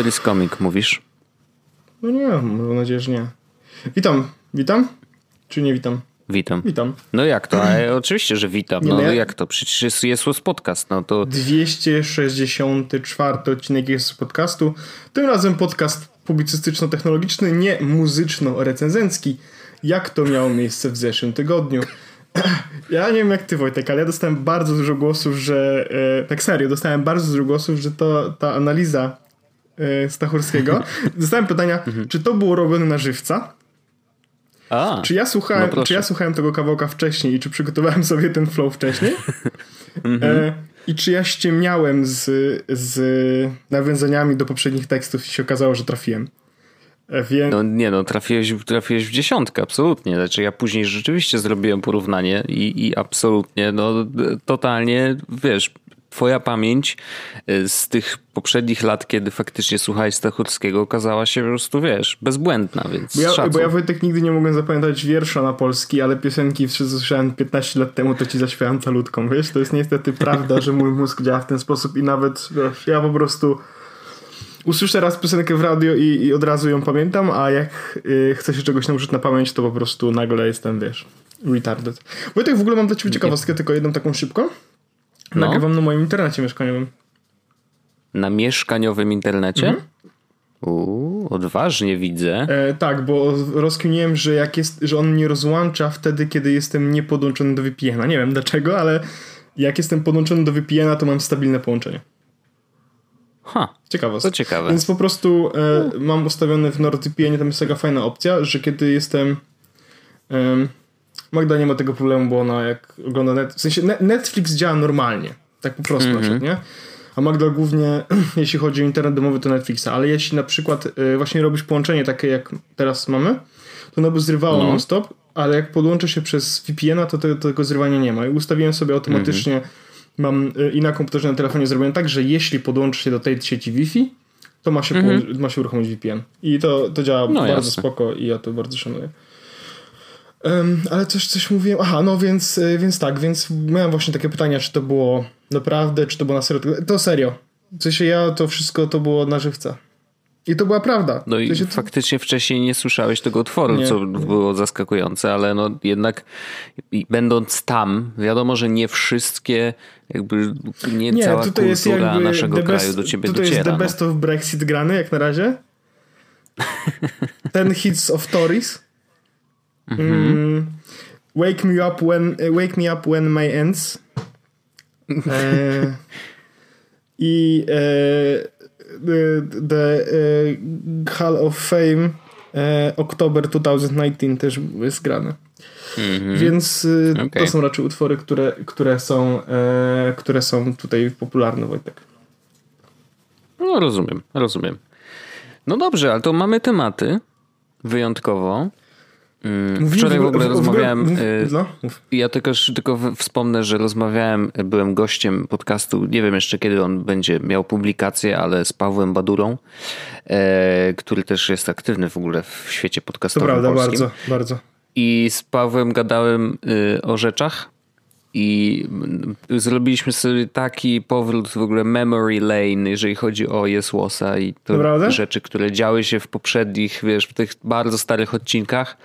Winter is coming, mówisz? No nie, mam nadzieję, że nie. Witam, witam? Czy nie witam? Witam. Witam. No jak to? A, oczywiście, że witam. Nie, No no ja- jak to? Przecież jest, jest podcast, no to 264 odcinek jest podcastu. Tym razem podcast publicystyczno-technologiczny, nie muzyczno-recenzencki, jak to miało miejsce w zeszłym tygodniu. Ja nie wiem jak ty Wojtek, ale ja dostałem bardzo dużo głosów, że e, tak serio, dostałem bardzo dużo głosów, że to ta analiza Stachurskiego. Dostałem pytania, czy to było robione na żywca? A, Czy ja, No słuchałem, proszę. czy ja słuchałem tego kawałka wcześniej i czy przygotowałem sobie ten flow wcześniej? Mhm. e, I czy ja ściemniałem z, z nawiązaniami do poprzednich tekstów i się okazało, że trafiłem? E, Więc no nie no, trafiłeś, trafiłeś w dziesiątkę, absolutnie. Znaczy ja później rzeczywiście zrobiłem porównanie i, i absolutnie, no totalnie, wiesz, twoja pamięć y, z tych poprzednich lat, kiedy faktycznie słuchałeś Stachurskiego, okazała się po prostu, wiesz, bezbłędna, więc bo, ja, szacun. bo ja Wojtek nigdy nie mogłem zapamiętać wiersza na polski, ale piosenki wszyscy słyszałem 15 lat temu, to ci zaśpiewałem calutką, wiesz? To jest niestety prawda, że mój mózg działa w ten sposób i nawet, wiesz, ja po prostu usłyszę raz piosenkę w radio i, i od razu ją pamiętam, a jak y, chcę się czegoś nauczyć na pamięć, to po prostu nagle jestem, wiesz, retarded. Wojtek, w ogóle mam dla ciebie ciekawostkę, tylko jedną taką szybką. No. Nagrywam na moim internecie mieszkaniowym. Na mieszkaniowym internecie? Mhm. Uuu, odważnie widzę. E, tak, bo rozkminiłem, że jak jest, że on mnie rozłącza wtedy, kiedy jestem niepodłączony do VPN-a. Nie wiem dlaczego, ale jak jestem podłączony do VPN-a, to mam stabilne połączenie. Ha, Ciekawostka. to ciekawe. Więc po prostu e, mam ustawione w NordVPN, tam jest taka fajna opcja, że kiedy jestem. em, Magda nie ma tego problemu, bo ona jak ogląda net, w sensie ne- Netflix działa normalnie. Tak po prostu na przykład, nie? A Magda głównie, jeśli chodzi o internet domowy, to Netflixa, ale jeśli na przykład e, właśnie robisz połączenie takie jak teraz mamy, to ono by zrywało No. non-stop, ale jak podłączę się przez VPN-a, to tego, tego zrywania nie ma. I ustawiłem sobie automatycznie, mam y, i na komputerze, i na telefonie zrobiłem tak, że jeśli podłączy się do tej sieci Wi-Fi, to ma się, połą- ma się uruchomić VPN. I to, to działa. No, bardzo jasne. spoko i ja to bardzo szanuję. Em, ale coś, coś mówiłem. Aha, no więc, y, więc tak, więc miałem właśnie takie pytania, czy to było naprawdę, czy to było na serio. To serio. W sensie ja to wszystko to było na żywca. I to była prawda. No w i sensie, faktycznie wcześniej nie słyszałeś tego utworu, Nie, co nie. było zaskakujące, ale no jednak będąc tam, wiadomo, że nie wszystkie, jakby nie, Nie, cała tutaj jest kultura jakby naszego kraju do ciebie tutaj dociera. jest the no. best of Brexit grany, jak na razie. Ten hits of Tories. Mhm. Mm, wake me up when wake me up when May ends. E, I e, the, the e, Hall of Fame e, October 2019 też jest grane. Więc y, Mhm. Okej. to są raczej utwory, które, które, są, e, które są tutaj popularne, Wojtek. No rozumiem, rozumiem. No dobrze, ale to mamy tematy wyjątkowo. Mm, Mówimy Wczoraj w ogóle w rozmawiałem. mów- y, no, mów. Ja tylko, tylko w- wspomnę, że rozmawiałem, byłem gościem podcastu, nie wiem jeszcze kiedy on będzie miał publikację, ale z Pawłem Badurą, e, który też jest aktywny w ogóle w świecie To podcastowym prawda, polskim. bardzo, bardzo. I z Pawłem gadałem y, o rzeczach i zrobiliśmy sobie taki powrót w ogóle memory lane, jeżeli chodzi o Jesłosa i to Naprawdę? rzeczy, które działy się w poprzednich, wiesz, w tych bardzo starych odcinkach,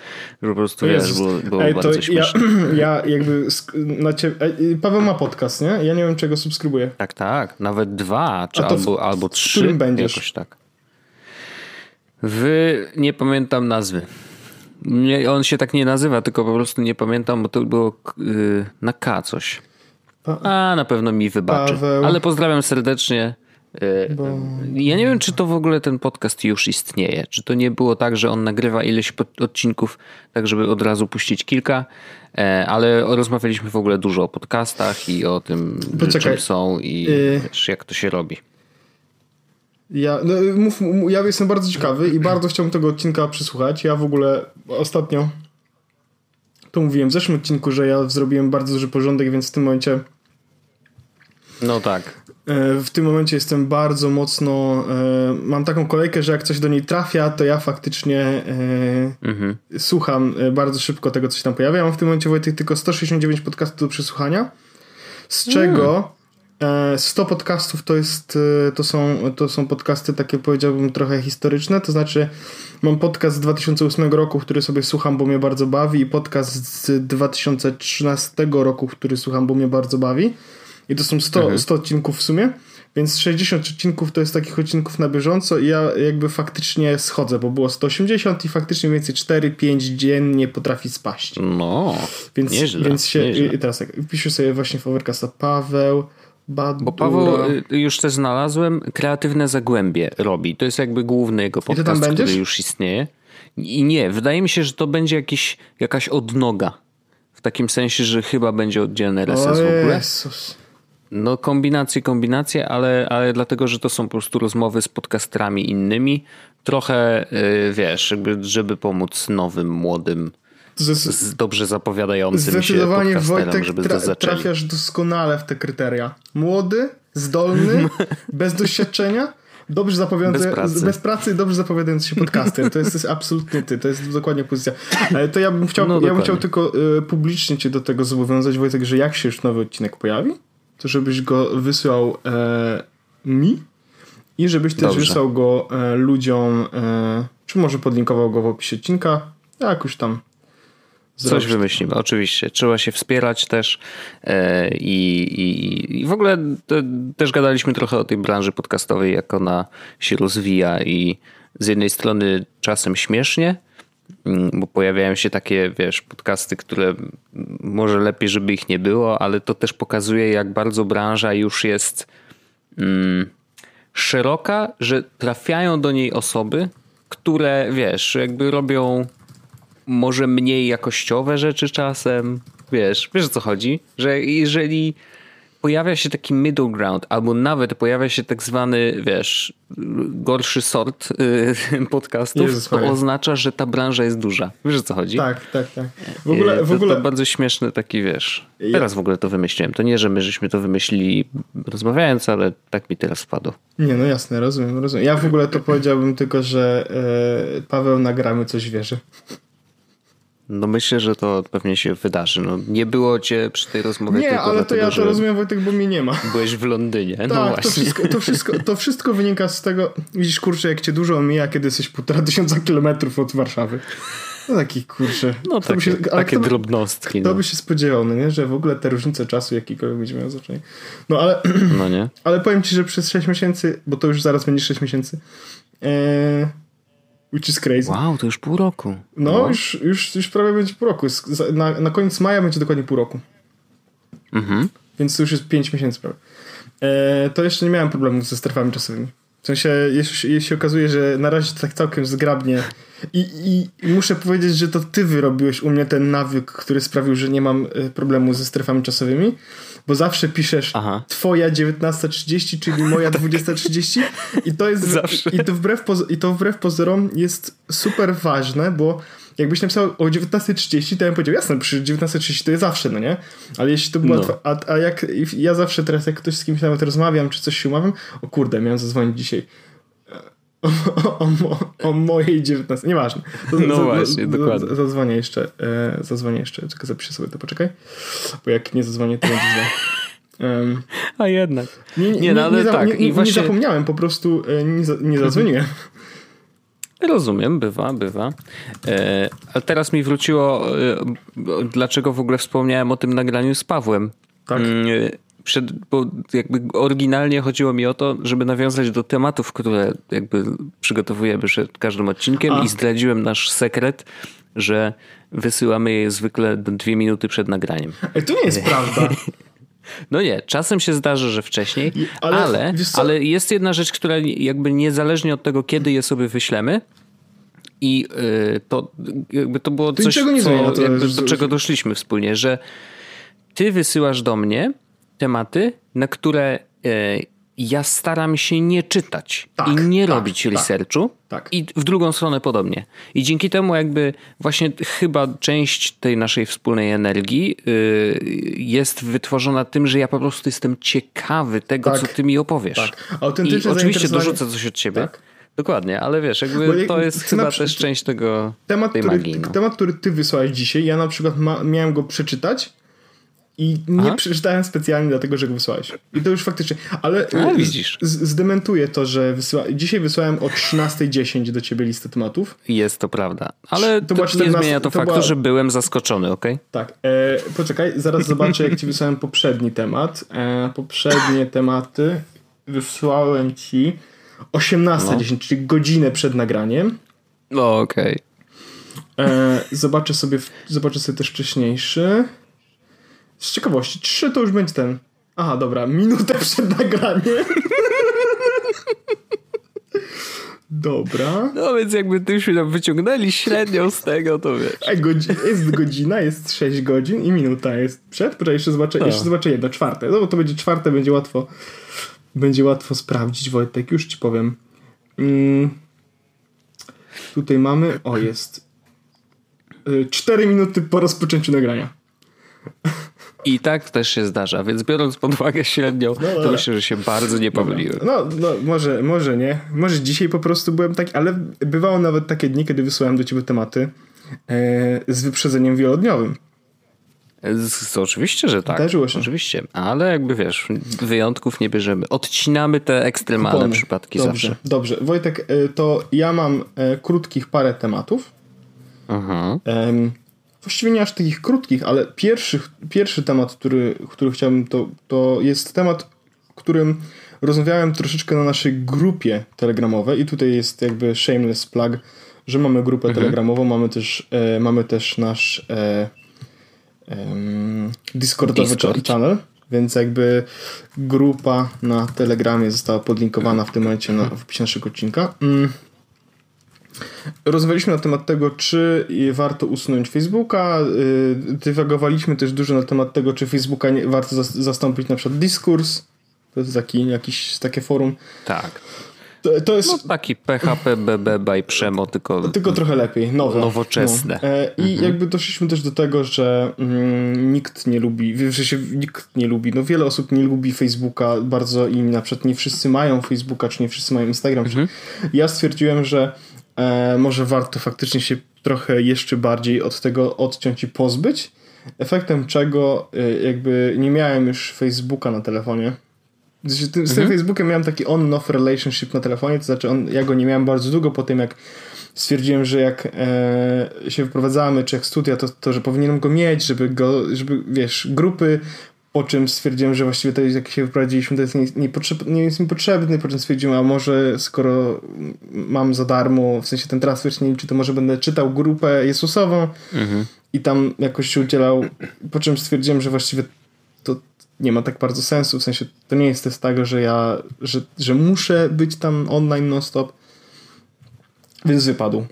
że po prostu, wiesz, było, było Ej, bardzo to ja, ja jakby na ciebie, Paweł ma podcast, nie? Ja nie wiem, czego subskrybuję. Tak, tak, nawet dwa, czy A to w- albo, albo w trzy, którym będziesz? jakoś tak. Wy, nie pamiętam nazwy. Nie, on się tak nie nazywa, tylko po prostu nie pamiętam, bo to było k- y, na K coś. A, na pewno mi wybaczy. Paweł. Ale pozdrawiam serdecznie. Y, Bo... Ja nie wiem, czy to w ogóle ten podcast już istnieje. Czy to nie było tak, że on nagrywa ileś odcinków, tak żeby od razu puścić kilka, e, ale rozmawialiśmy w ogóle dużo o podcastach i o tym, Poczekaj. czym są i Y- wiesz, jak to się robi. Ja, no, mów, mów, ja jestem bardzo ciekawy i bardzo chciałbym tego odcinka przysłuchać. Ja w ogóle ostatnio to mówiłem w zeszłym odcinku, że ja zrobiłem bardzo duży porządek, więc w tym momencie No tak. E, W tym momencie jestem bardzo mocno. e, Mam taką kolejkę, że jak coś do niej trafia, to ja faktycznie e, Mhm. słucham bardzo szybko tego, co się tam pojawia. Ja mam w tym momencie Wojtek tylko 169 podcastów do przesłuchania, z czego 100 e, podcastów to jest, e, to są, to są podcasty takie powiedziałbym trochę historyczne, to znaczy mam podcast z 2008 roku, który sobie słucham, bo mnie bardzo bawi i podcast z 2013 roku, który słucham, bo mnie bardzo bawi i to są 100, mhm. 100 odcinków w sumie. Więc 60 odcinków to jest takich odcinków na bieżąco i ja jakby faktycznie schodzę, bo było 180 i faktycznie więcej 4-5 dziennie potrafi spaść. No, więc, nieźle, więc się, nieźle. I teraz tak, wpiszę sobie właśnie w Overcasta Paweł, Badura. Bo Paweł, y, już te znalazłem, kreatywne zagłębie robi. To jest jakby główny jego podcast, który już istnieje. I nie, wydaje mi się, że to będzie jakiś, jakaś odnoga. W takim sensie, że chyba będzie oddzielny RSS w ogóle. Jezus. No kombinacje, kombinacje, ale, ale dlatego, że to są po prostu rozmowy z podcasterami innymi. Trochę, yy, wiesz, żeby, żeby pomóc nowym, młodym, z dobrze zapowiadającym się podcasterem, Wojtek, żeby zaczęli. trafiasz doskonale w te kryteria. Młody, zdolny, bez doświadczenia, dobrze zapowiadający, bez pracy. bez pracy dobrze zapowiadający się podcastem. To jest, to jest absolutnie ty, to jest dokładnie pozycja. Ale to ja bym chciał, no, ja bym chciał tylko y, publicznie cię do tego zobowiązać, Wojtek, że jak się już nowy odcinek pojawi, to żebyś go wysłał e, mi i żebyś też Dobrze. wysłał go e, ludziom, e, czy może podlinkował go w opisie odcinka, jak już tam Zrobić. Coś wymyślimy, oczywiście. Trzeba się wspierać też e, i, i, i w ogóle te, też gadaliśmy trochę o tej branży podcastowej, jak ona się rozwija i z jednej strony czasem śmiesznie, Mm, bo pojawiają się takie, wiesz, podcasty, które może lepiej, żeby ich nie było, ale to też pokazuje, jak bardzo branża już jest mm, szeroka, że trafiają do niej osoby, które, wiesz, jakby robią może mniej jakościowe rzeczy czasem, wiesz, wiesz o co chodzi, że jeżeli pojawia się taki middle ground, albo nawet pojawia się tak zwany, wiesz, gorszy sort y, podcastów, Jezus to oznacza, że ta branża jest duża. Wiesz o co chodzi? Tak, tak, tak. W ogóle, w ogóle... To, to bardzo śmieszny taki, wiesz, teraz w ogóle to wymyśliłem. To nie, że my żeśmy to wymyślili rozmawiając, ale tak mi teraz wpadło. Nie, no jasne, rozumiem, rozumiem. Ja w ogóle to powiedziałbym tylko, że e, Paweł nagramy coś wierzy. No myślę, że to pewnie się wydarzy. No, nie było cię przy tej rozmowie. Nie, ale dlatego, to ja to rozumiem Wojtek, bo mnie nie ma. Byłeś w Londynie. No tak, no właśnie. To wszystko, to, wszystko, to wszystko wynika z tego, widzisz kurczę, jak cię dużo mija, kiedy jesteś półtora tysiąca kilometrów od Warszawy. No taki kurczę. No takie, się, takie kto, drobnostki. Kto no. by się spodziewał, no nie? że w ogóle te różnice czasu jakikolwiek będzie miało znaczenie. No ale, no nie. ale powiem ci, że przez 6 miesięcy, bo to już zaraz będzie 6 miesięcy, e, which is crazy. Wow, to już pół roku. No, no. Już, już, już prawie będzie pół roku. Na, na koniec maja będzie dokładnie pół roku. Mhm. Więc to już jest 5 miesięcy prawie. E, to jeszcze nie miałem problemów ze strefami czasowymi. W sensie, jeśli, jeśli okazuje, że na razie to tak całkiem zgrabnie i, i, muszę powiedzieć, że to ty wyrobiłeś u mnie ten nawyk, który sprawił, że nie mam e, problemu ze strefami czasowymi, bo zawsze piszesz Aha. twoja 19.30, czyli moja 20.30 i to jest zawsze. I to, wbrew i to wbrew pozorom jest super ważne, bo jakbyś napisał o 19.30, to ja bym powiedział, jasne, przy 19.30 to jest zawsze, no nie? Ale jeśli to było... No. A, a jak ja zawsze teraz, jak ktoś z kimś nawet rozmawiam, czy coś się umawiam, o kurde, miałem zadzwonić dzisiaj o, o, o, mojej 19. Nieważne. To, no za, właśnie, dokładnie. Zadzwonię jeszcze. E, zadzwonię jeszcze. Czekaj, zapiszę sobie to, poczekaj. Bo jak nie zadzwonię, to będzie źle. Um, A jednak. Nie, nie, nie no ale nie, tak. Nie, I właśnie... nie zapomniałem, po prostu e, nie, nie zadzwoniłem. Rozumiem, bywa, bywa. E, ale teraz mi wróciło, e, dlaczego w ogóle wspomniałem o tym nagraniu z Pawłem. Tak. Mm, przed, bo jakby oryginalnie chodziło mi o to, żeby nawiązać do tematów, które jakby przygotowujemy przed każdym odcinkiem A. i zdradziłem nasz sekret, że wysyłamy je zwykle dwie minuty przed nagraniem. Ej, to nie jest prawda. No nie, czasem się zdarza, że wcześniej, ale, ale, ale, jest jedna rzecz, która jakby niezależnie od tego, kiedy je sobie wyślemy, i yy, to jakby to było to coś, co, do czego doszliśmy wspólnie, że ty wysyłasz do mnie te na które e, ja staram się nie czytać tak, i nie tak, robić tak, researchu. Tak. I w drugą stronę podobnie. I dzięki temu jakby właśnie chyba część tej naszej wspólnej energii y, jest wytworzona tym, że ja po prostu jestem ciekawy tego, co tak. ty mi opowiesz. Tak. I oczywiście dorzucę coś od ciebie. Tak. Dokładnie, ale wiesz, jakby to jest chyba też część tego temat, tej który, magii. No. Temat, który ty wysłałeś dzisiaj, ja na przykład ma, miałem go przeczytać I nie Aha. przeczytałem specjalnie dlatego, że go wysłałeś. I to już faktycznie. Ale A, widzisz. Z, zdementuję to, że wysyła... dzisiaj wysłałem o 13.10 do ciebie listę tematów. Jest to prawda. Ale to, to 14... nie zmienia to, to faktu, była... że byłem zaskoczony, ok? Tak. E, poczekaj, zaraz zobaczę, jak ci wysłałem poprzedni temat. E, poprzednie tematy wysłałem ci 18.10, no. czyli godzinę przed nagraniem. No, okej. Okay. E, zobaczę sobie, zobaczę sobie też wcześniejszy. Z ciekawości, trzy to już będzie ten. Aha, dobra, minutę przed nagraniem. Dobra. No więc jakby tyśmy nam wyciągnęli średnią z tego, to wiesz. A godzi jest godzina, jest 6 godzin i minuta jest przed. Poczekaj, jeszcze zobaczę, jeszcze zobaczę jedno, czwarte. No bo to będzie czwarte, będzie łatwo będzie łatwo sprawdzić, Wojtek, już ci powiem. Mm. Tutaj mamy, o jest, 4 y, minuty po rozpoczęciu nagrania. I tak też się zdarza, więc biorąc pod uwagę średnią, no, to myślę, że się bardzo nie pomyliłem. No, no może, może nie. Może dzisiaj po prostu byłem taki, ale bywało nawet takie dni, kiedy wysyłałem do ciebie tematy e, z wyprzedzeniem wielodniowym. Z, oczywiście, że tak. Zdarzyło się. Oczywiście, ale jakby wiesz, wyjątków nie bierzemy. Odcinamy te ekstremalne Kupony. przypadki dobrze, zawsze. Dobrze, Wojtek, e, to ja mam e, krótkich parę tematów. Aha. Właściwie nie aż takich krótkich, ale pierwszy, pierwszy temat, który, który chciałbym, to, to jest temat, którym rozmawiałem troszeczkę na naszej grupie telegramowej i tutaj jest jakby shameless plug, że mamy grupę mhm. telegramową, mamy też, e, mamy też nasz e, Discordowy Discord. channel, więc jakby grupa na Telegramie została podlinkowana w tym momencie na, w opisie naszego odcinka. Mm. Rozmawialiśmy na temat tego, czy warto usunąć Facebooka. Y, dywagowaliśmy też dużo na temat tego, czy Facebooka nie, warto zastąpić na przykład dyskurs. To jest taki, jakiś, takie forum. Tak. To, to jest... No, taki PHP, BB by Przemo, tylko... Tylko trochę lepiej, nowe. Nowoczesne. No. E, I mhm. jakby doszliśmy też do tego, że mm, nikt nie lubi, że się nikt nie lubi, no wiele osób nie lubi Facebooka bardzo i na przykład nie wszyscy mają Facebooka, czy nie wszyscy mają Instagram. Mhm. Ja stwierdziłem, że e, może warto faktycznie się trochę jeszcze bardziej od tego odciąć i pozbyć, efektem czego e, jakby nie miałem już Facebooka na telefonie z tym, mhm. Facebookiem miałem taki on-off relationship na telefonie, to znaczy on, ja go nie miałem bardzo długo po tym, jak stwierdziłem, że jak e, się wyprowadzamy, czy jak studia, to, to, że powinienem go mieć, żeby go, żeby, wiesz, grupy, po czym stwierdziłem, że właściwie to jak się wyprowadziliśmy, to jest nie, nie, jest mi potrzebny, po czym stwierdziłem, a może skoro mam za darmo, w sensie ten transfer nie czy to może będę czytał grupę Jezusową mhm. i tam jakoś się udzielał, po czym stwierdziłem, że właściwie to nie ma tak bardzo sensu, w sensie to nie jest też tak, że ja, że, że muszę być tam online non-stop, więc wypadł.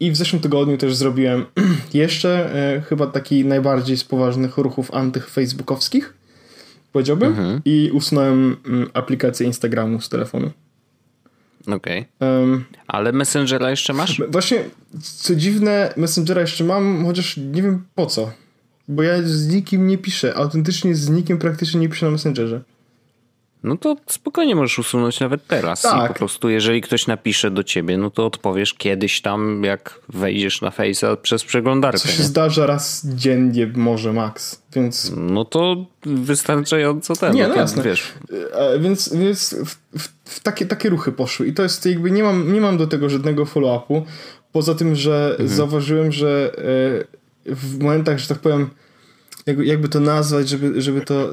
I w zeszłym tygodniu też zrobiłem jeszcze e, chyba taki najbardziej z poważnych ruchów antyfacebookowskich, powiedziałbym, mhm. i usunąłem mm, aplikację Instagramu z telefonu. Okej. Okay. Um, Ale Messengera jeszcze masz? Właśnie, co dziwne, Messengera jeszcze mam, chociaż nie wiem po co. Bo ja z nikim nie piszę. Autentycznie z nikim praktycznie nie piszę na Messengerze. No to spokojnie możesz usunąć nawet teraz. Tak. I po prostu, jeżeli ktoś napisze do ciebie, no to odpowiesz kiedyś tam, jak wejdziesz na Face'a przez przeglądarkę. Co się nie? zdarza raz dziennie, może max, więc... No to wystarczająco ten. Nie, no, no jasne. Wiesz. E, więc, więc w, w, w, takie, takie ruchy poszły i to jest jakby, nie mam, nie mam do tego żadnego follow-upu, poza tym, że mhm. zauważyłem, że e, w momentach, że tak powiem, jakby to nazwać, żeby, żeby to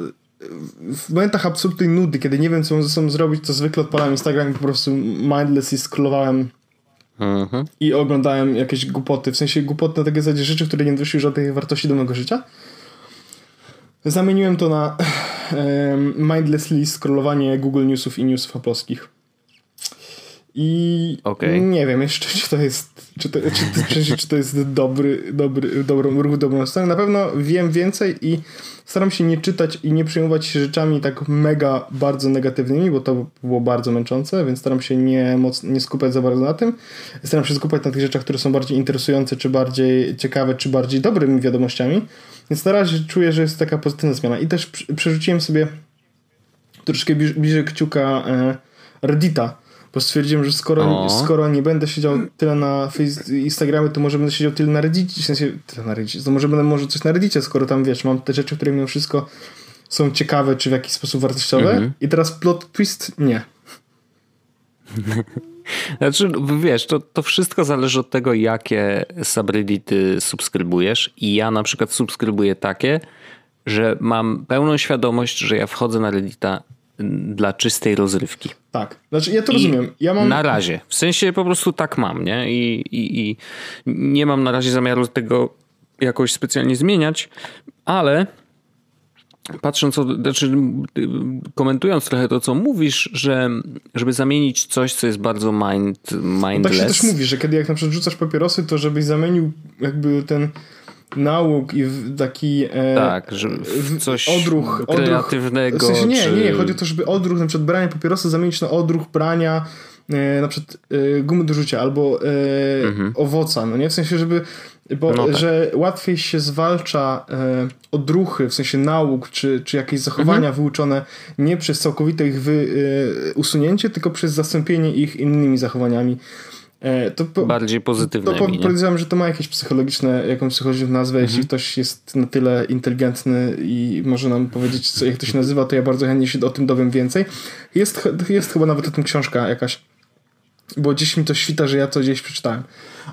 w momentach absolutnej nudy, kiedy nie wiem, co mam ze sobą zrobić, to zwykle odpalałem Instagram i po prostu mindlessly scrollowałem mhm. i oglądałem jakieś głupoty, w sensie głupoty na takie zasadzie rzeczy, które nie doszły żadnej wartości do mojego życia. Zamieniłem to na mindlessly scrollowanie Google Newsów i newsów apolskich. I okay. nie wiem jeszcze, czy to jest, czy to, czy, czy, czy to jest dobry, dobry, dobrą, ruch w dobrą stronę. Na pewno wiem więcej i staram się nie czytać i nie przejmować się rzeczami tak mega bardzo negatywnymi, bo to było bardzo męczące, więc staram się nie, moc, nie skupiać za bardzo na tym. Staram się skupiać na tych rzeczach, które są bardziej interesujące, czy bardziej ciekawe, czy bardziej dobrymi wiadomościami. Więc na razie czuję, że jest taka pozytywna zmiana. I też przerzuciłem sobie troszkę bliżej kciuka e, Reddita, Bo stwierdziłem, że skoro, skoro nie będę siedział tyle na Instagramie, to może będę siedział tyle na Reddicie, w sensie, tyle na Reddicie, to może będę może coś na Reddicie, skoro tam, wiesz, mam te rzeczy, które mimo wszystko są ciekawe, czy w jakiś sposób wartościowe. Mhm. I teraz plot twist, nie. Znaczy, wiesz, to, to wszystko zależy od tego, jakie subreddity subskrybujesz. I ja na przykład subskrybuję takie, że mam pełną świadomość, że ja wchodzę na Reddita dla czystej rozrywki. Tak, znaczy ja to I rozumiem. Ja mam... Na razie. W sensie po prostu tak mam, nie? I, i, I nie mam na razie zamiaru tego jakoś specjalnie zmieniać, ale patrząc, znaczy komentując trochę to, co mówisz, że żeby zamienić coś, co jest bardzo mind, mindless. No tak się też mówi, że kiedy jak na przykład rzucasz papierosy, to żebyś zamienił jakby ten nauk i taki e, tak, że coś odruch, kreatywnego. Odruch, w sensie nie, czy... nie, nie, chodzi o to, żeby odruch na przykład brania papierosa zamienić na odruch brania e, na przykład e, gumy do rzucia albo e, mhm. owoca, no nie? W sensie, żeby bo, no tak. że łatwiej się zwalcza e, odruchy, w sensie nauk, czy, czy jakieś zachowania mhm. wyuczone nie przez całkowite ich wy, e, usunięcie, tylko przez zastąpienie ich innymi zachowaniami. E, to po, Bardziej pozytywnymi. To po, podejrzewam, że to ma jakieś psychologiczne, jakąś psychologiczną nazwę. Mhm. Jeśli ktoś jest na tyle inteligentny i może nam powiedzieć, co, jak to się nazywa, to ja bardzo chętnie się o tym dowiem więcej. Jest, jest chyba nawet o tym książka jakaś bo gdzieś mi to świta, że ja to gdzieś przeczytałem.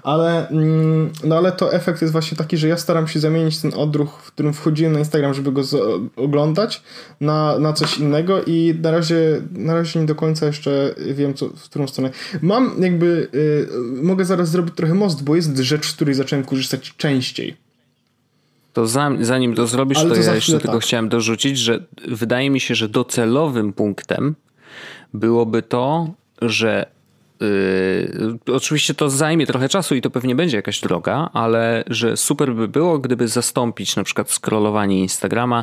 Ale, mm, no ale to efekt jest właśnie taki, że ja staram się zamienić ten odruch, w którym wchodziłem na Instagram, żeby go oglądać, na, na coś innego i na razie, na razie nie do końca jeszcze wiem, co, w którą stronę. Mam jakby, y, mogę zaraz zrobić trochę most, bo jest rzecz, z której zacząłem korzystać częściej. To zanim to zrobisz, Ale to, to ja jeszcze tak. tylko chciałem dorzucić, że wydaje mi się, że docelowym punktem byłoby to, że Yy, oczywiście to zajmie trochę czasu i to pewnie będzie jakaś droga, ale że super by było, gdyby zastąpić na przykład scrollowanie Instagrama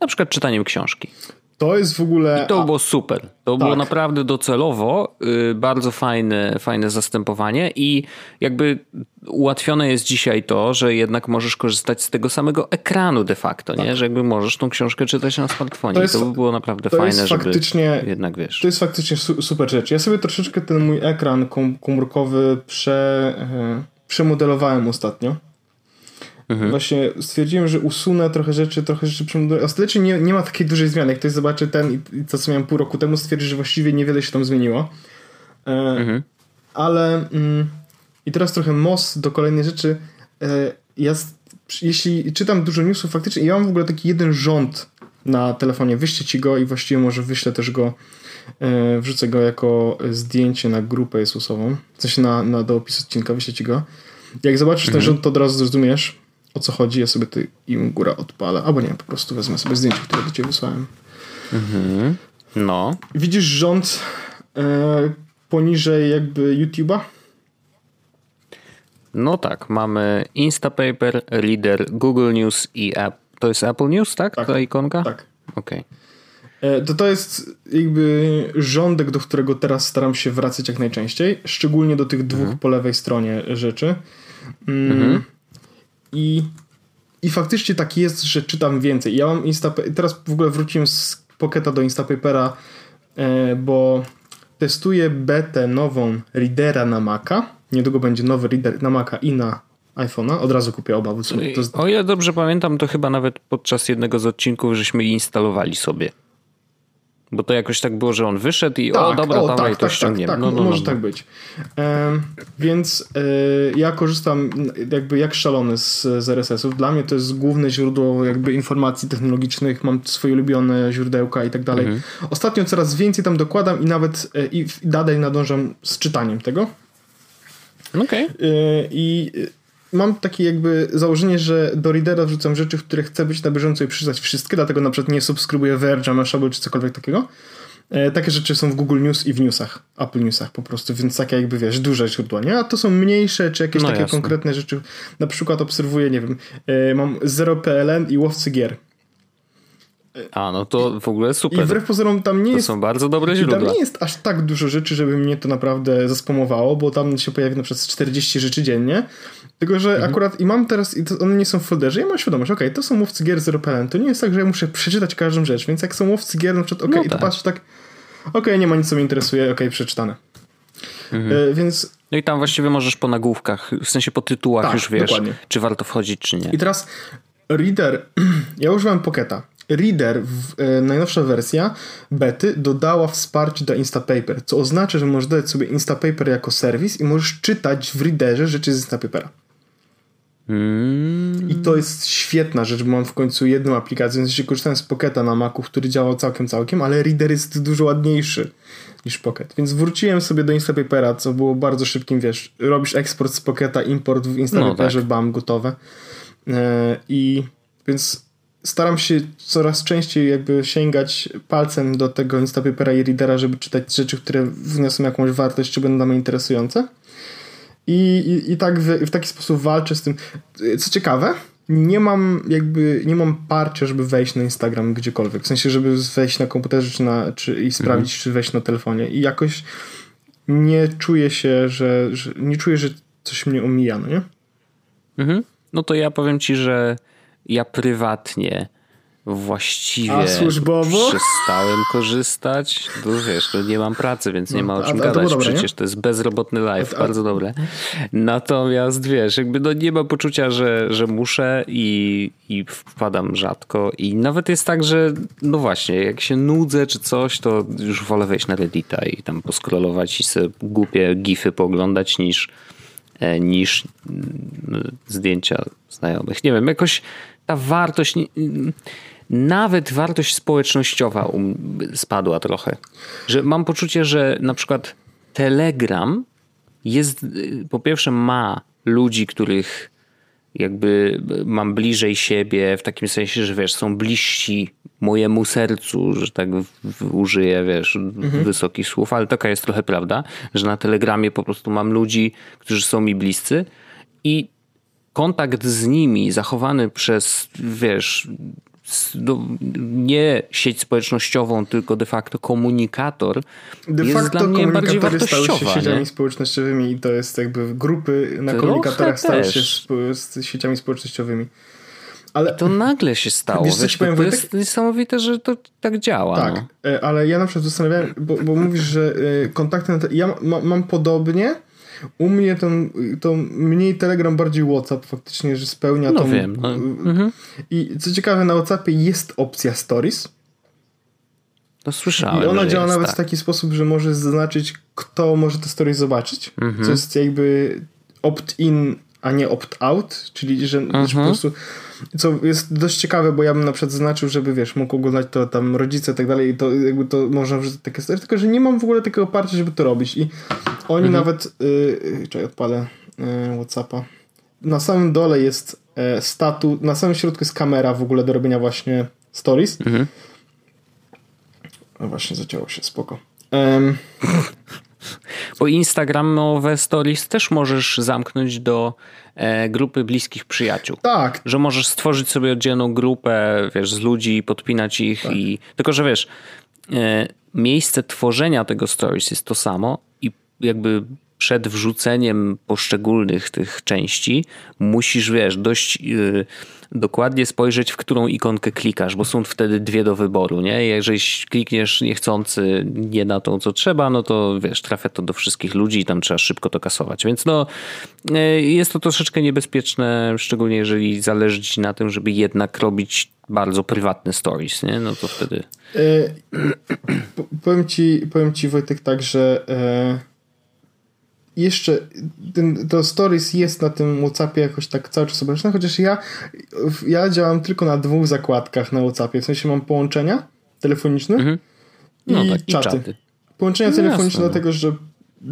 na przykład czytaniem książki. To jest w ogóle. I to było super. To tak. było naprawdę docelowo yy, bardzo fajne, fajne zastępowanie i jakby ułatwione jest dzisiaj to, że jednak możesz korzystać z tego samego ekranu de facto, tak. nie? Że jakby możesz tą książkę czytać na smartfonie. To, jest, to by było naprawdę to fajne, żeby faktycznie, jednak wiesz. To jest faktycznie super rzecz. Ja sobie troszeczkę ten mój ekran komórkowy prze, e, przemodelowałem ostatnio. Mhm. Właśnie stwierdziłem, że usunę trochę rzeczy, trochę rzeczy przemodeluję. Ostatecznie nie, nie ma takiej dużej zmiany. Jak ktoś zobaczy ten i to, co miałem pół roku temu, stwierdzi, że właściwie niewiele się tam zmieniło. E, mhm. Ale mm, i teraz trochę most do kolejnej rzeczy. E, ja, jeśli czytam dużo newsów, faktycznie, ja mam w ogóle taki jeden rząd na telefonie. Wyślę ci go i właściwie może wyślę też go, e, wrzucę go jako zdjęcie na grupę Jesusową. Coś na, na do opisu odcinka, wyślę ci go. Jak zobaczysz mhm. ten rząd, to od razu zrozumiesz, o co chodzi. Ja sobie ty im góra odpalę. Albo nie, po prostu wezmę sobie zdjęcie, które do ciebie wysłałem. Mhm. No. Widzisz rząd e, poniżej jakby YouTube'a? No tak, mamy Instapaper, Reader, Google News i App. To jest Apple News, tak? tak. Ta ikonka? Tak. Okej. Okay. E, to to jest jakby rządek, do którego teraz staram się wracać jak najczęściej, szczególnie do tych dwóch mhm. po lewej stronie rzeczy. Mm, mhm. I, I faktycznie tak jest, że czytam więcej. Ja mam Instapaper, teraz w ogóle wróciłem z Pocketa do Instapapera, e, bo testuję betę nową Readera na Maca Niedługo będzie nowy reader na Maca i na iPhone'a. Od razu kupię oba. To jest... O ile dobrze pamiętam, to chyba nawet podczas jednego z odcinków żeśmy instalowali sobie. Bo to jakoś tak było, że on wyszedł i tak, o dobra, o, dawaj, tak, to tak, ściągniemy. Tak, tak, no, no, może no. tak być. E, więc e, ja korzystam jakby jak szalony z, z RSS-ów. Dla mnie to jest główne źródło jakby informacji technologicznych. Mam swoje ulubione źródełka i tak dalej. Mhm. Ostatnio coraz więcej tam dokładam i nawet e, i dalej nadążam z czytaniem tego. Okej. Okay. I mam takie jakby założenie, że do Readera wrzucam rzeczy, w które chcę być na bieżąco i przeczytać wszystkie, dlatego na przykład nie subskrybuję Verge'a, Mashable czy cokolwiek takiego. E, takie rzeczy są w Google News i w newsach, Apple Newsach po prostu, więc takie jakby wiesz, duże źródła, nie? A to są mniejsze, czy jakieś no takie jasne. konkretne rzeczy. Na przykład obserwuję, nie wiem, e, mam 0PLN i łowcy gier. A, no to w ogóle super. I wbrew pozorom tam nie to jest... są bardzo dobre źródła. Tam nie jest aż tak dużo rzeczy, żeby mnie to naprawdę zaspomowało, bo tam się pojawi na przykład 40 rzeczy dziennie. Tylko, że mhm. akurat i mam teraz, i to, one nie są w folderze, ja mam świadomość, okej, okay, to są łowcy gier Zero PLN. To nie jest tak, że ja muszę przeczytać każdą rzecz, więc jak są łowcy gier, na przykład, okej, okay, no tak. to patrzę tak, okej, okay, nie ma nic, co mnie interesuje, okej, przeczytane. Mhm. Więc no i tam właściwie możesz po nagłówkach, w sensie po tytułach tak, już wiesz, dokładnie. czy warto wchodzić, czy nie. I teraz Reader, ja używam Pocketa. Reader, w, e, najnowsza wersja bety, dodała wsparcie do Instapaper, co oznacza, że możesz dać sobie Instapaper jako serwis i możesz czytać w Readerze rzeczy z Instapapera. Mm. I to jest świetna rzecz, bo mam w końcu jedną aplikację, w sensie korzystałem z Pocketa na Macu, który działał całkiem, całkiem, ale Reader jest dużo ładniejszy niż Pocket. Więc wróciłem sobie do Instapapera, co było bardzo szybkim, wiesz, robisz eksport z Pocketa, import w Instapaperze, no tak. bam, gotowe. E, I więc staram się coraz częściej jakby sięgać palcem do tego Instapapera i Readera, żeby czytać rzeczy, które wniosą jakąś wartość, czy będą dla mnie interesujące. I, i, i tak w, w taki sposób walczę z tym. Co ciekawe, nie mam jakby, nie mam parcia, żeby wejść na Instagram gdziekolwiek. W sensie, żeby wejść na komputerze czy na, czy, i sprawdzić, mhm. czy wejść na telefonie. I jakoś nie czuję się, że, że nie czuję, że coś mnie omija, no nie? Mhm. No to ja powiem ci, że ja prywatnie właściwie A służbowo? przestałem korzystać. Bo wiesz, to nie mam pracy, więc nie ma o czym a, gadać. To Przecież nie? to jest bezrobotny life, a, bardzo dobre. Natomiast wiesz, jakby no nie ma poczucia, że, że muszę i, i wpadam rzadko. I nawet jest tak, że no właśnie, jak się nudzę czy coś, to już wolę wejść na Reddita i tam poskrolować i sobie głupie gify pooglądać niż E, niż mm, zdjęcia znajomych. Nie wiem, jakoś ta wartość, nawet wartość społecznościowa spadła trochę. Że mam poczucie, że na przykład Telegram jest, y, po pierwsze ma ludzi, których jakby mam bliżej siebie w takim sensie, że wiesz, są bliżsi mojemu sercu, że tak w, użyję, wiesz, mhm. wysokich słów, ale taka jest trochę prawda, że na Telegramie po prostu mam ludzi, którzy są mi bliscy i kontakt z nimi zachowany przez, wiesz, nie sieć społecznościową, tylko de facto komunikator de jest facto dla mnie bardziej wartościowa. stały się sieciami nie? społecznościowymi i to jest jakby grupy na Trochę komunikatorach stały się z sieciami społecznościowymi. Ale I to nagle się stało. Wiesz, wiesz, to, to jest niesamowite, że to tak działa. Tak, no. E, ale ja na przykład zastanawiałem, bo, bo mówisz, że e, kontakty na te, ja ma, mam podobnie, u mnie to, to mniej Telegram, bardziej WhatsApp faktycznie, że spełnia no tą... wiem. No. Mhm. I co ciekawe, na WhatsAppie jest opcja Stories. To słyszałem. I ona działa jest, nawet tak. w taki sposób, że może zaznaczyć, kto może te stories zobaczyć. Mhm. Co jest jakby opt-in, a nie opt-out, czyli że, mhm. że po prostu co jest dość ciekawe, bo ja bym na przykład zaznaczył, żeby wiesz, mógł oglądać to tam rodzice i tak dalej i to jakby to można wrzucić takie story, tylko że nie mam w ogóle takiego oparcia, żeby to robić i oni mhm. nawet yy, czekaj, odpalę yy, Whatsappa. Na samym dole jest yy, statu, na samym środku jest kamera w ogóle do robienia właśnie stories. Mhm. No właśnie, zacięło się, spoko. Um. Bo Instagramowe stories też możesz zamknąć do e, grupy bliskich przyjaciół. Tak. Że możesz stworzyć sobie oddzielną grupę, wiesz, z ludzi, podpinać ich tak. i... Tylko, że wiesz, e, miejsce tworzenia tego stories jest to samo i jakby przed wrzuceniem poszczególnych tych części musisz, wiesz, dość yy, dokładnie spojrzeć, w którą ikonkę klikasz, bo są wtedy dwie do wyboru, nie? Jeżeli klikniesz niechcący nie na tą, co trzeba, no to wiesz, trafia to do wszystkich ludzi i tam trzeba szybko to kasować. Więc no, yy, jest to troszeczkę niebezpieczne, szczególnie jeżeli zależy ci na tym, żeby jednak robić bardzo prywatne stories, nie? No to wtedy... Yy, powiem, ci, powiem ci Wojtek tak, że yy jeszcze ten, to stories jest na tym Whatsappie jakoś tak cały czas obecne, chociaż ja, ja działam tylko na dwóch zakładkach na Whatsappie. W sensie mam połączenia telefoniczne mhm. no i, tak, czaty. i, czaty. Połączenia no telefoniczne jasne. dlatego, że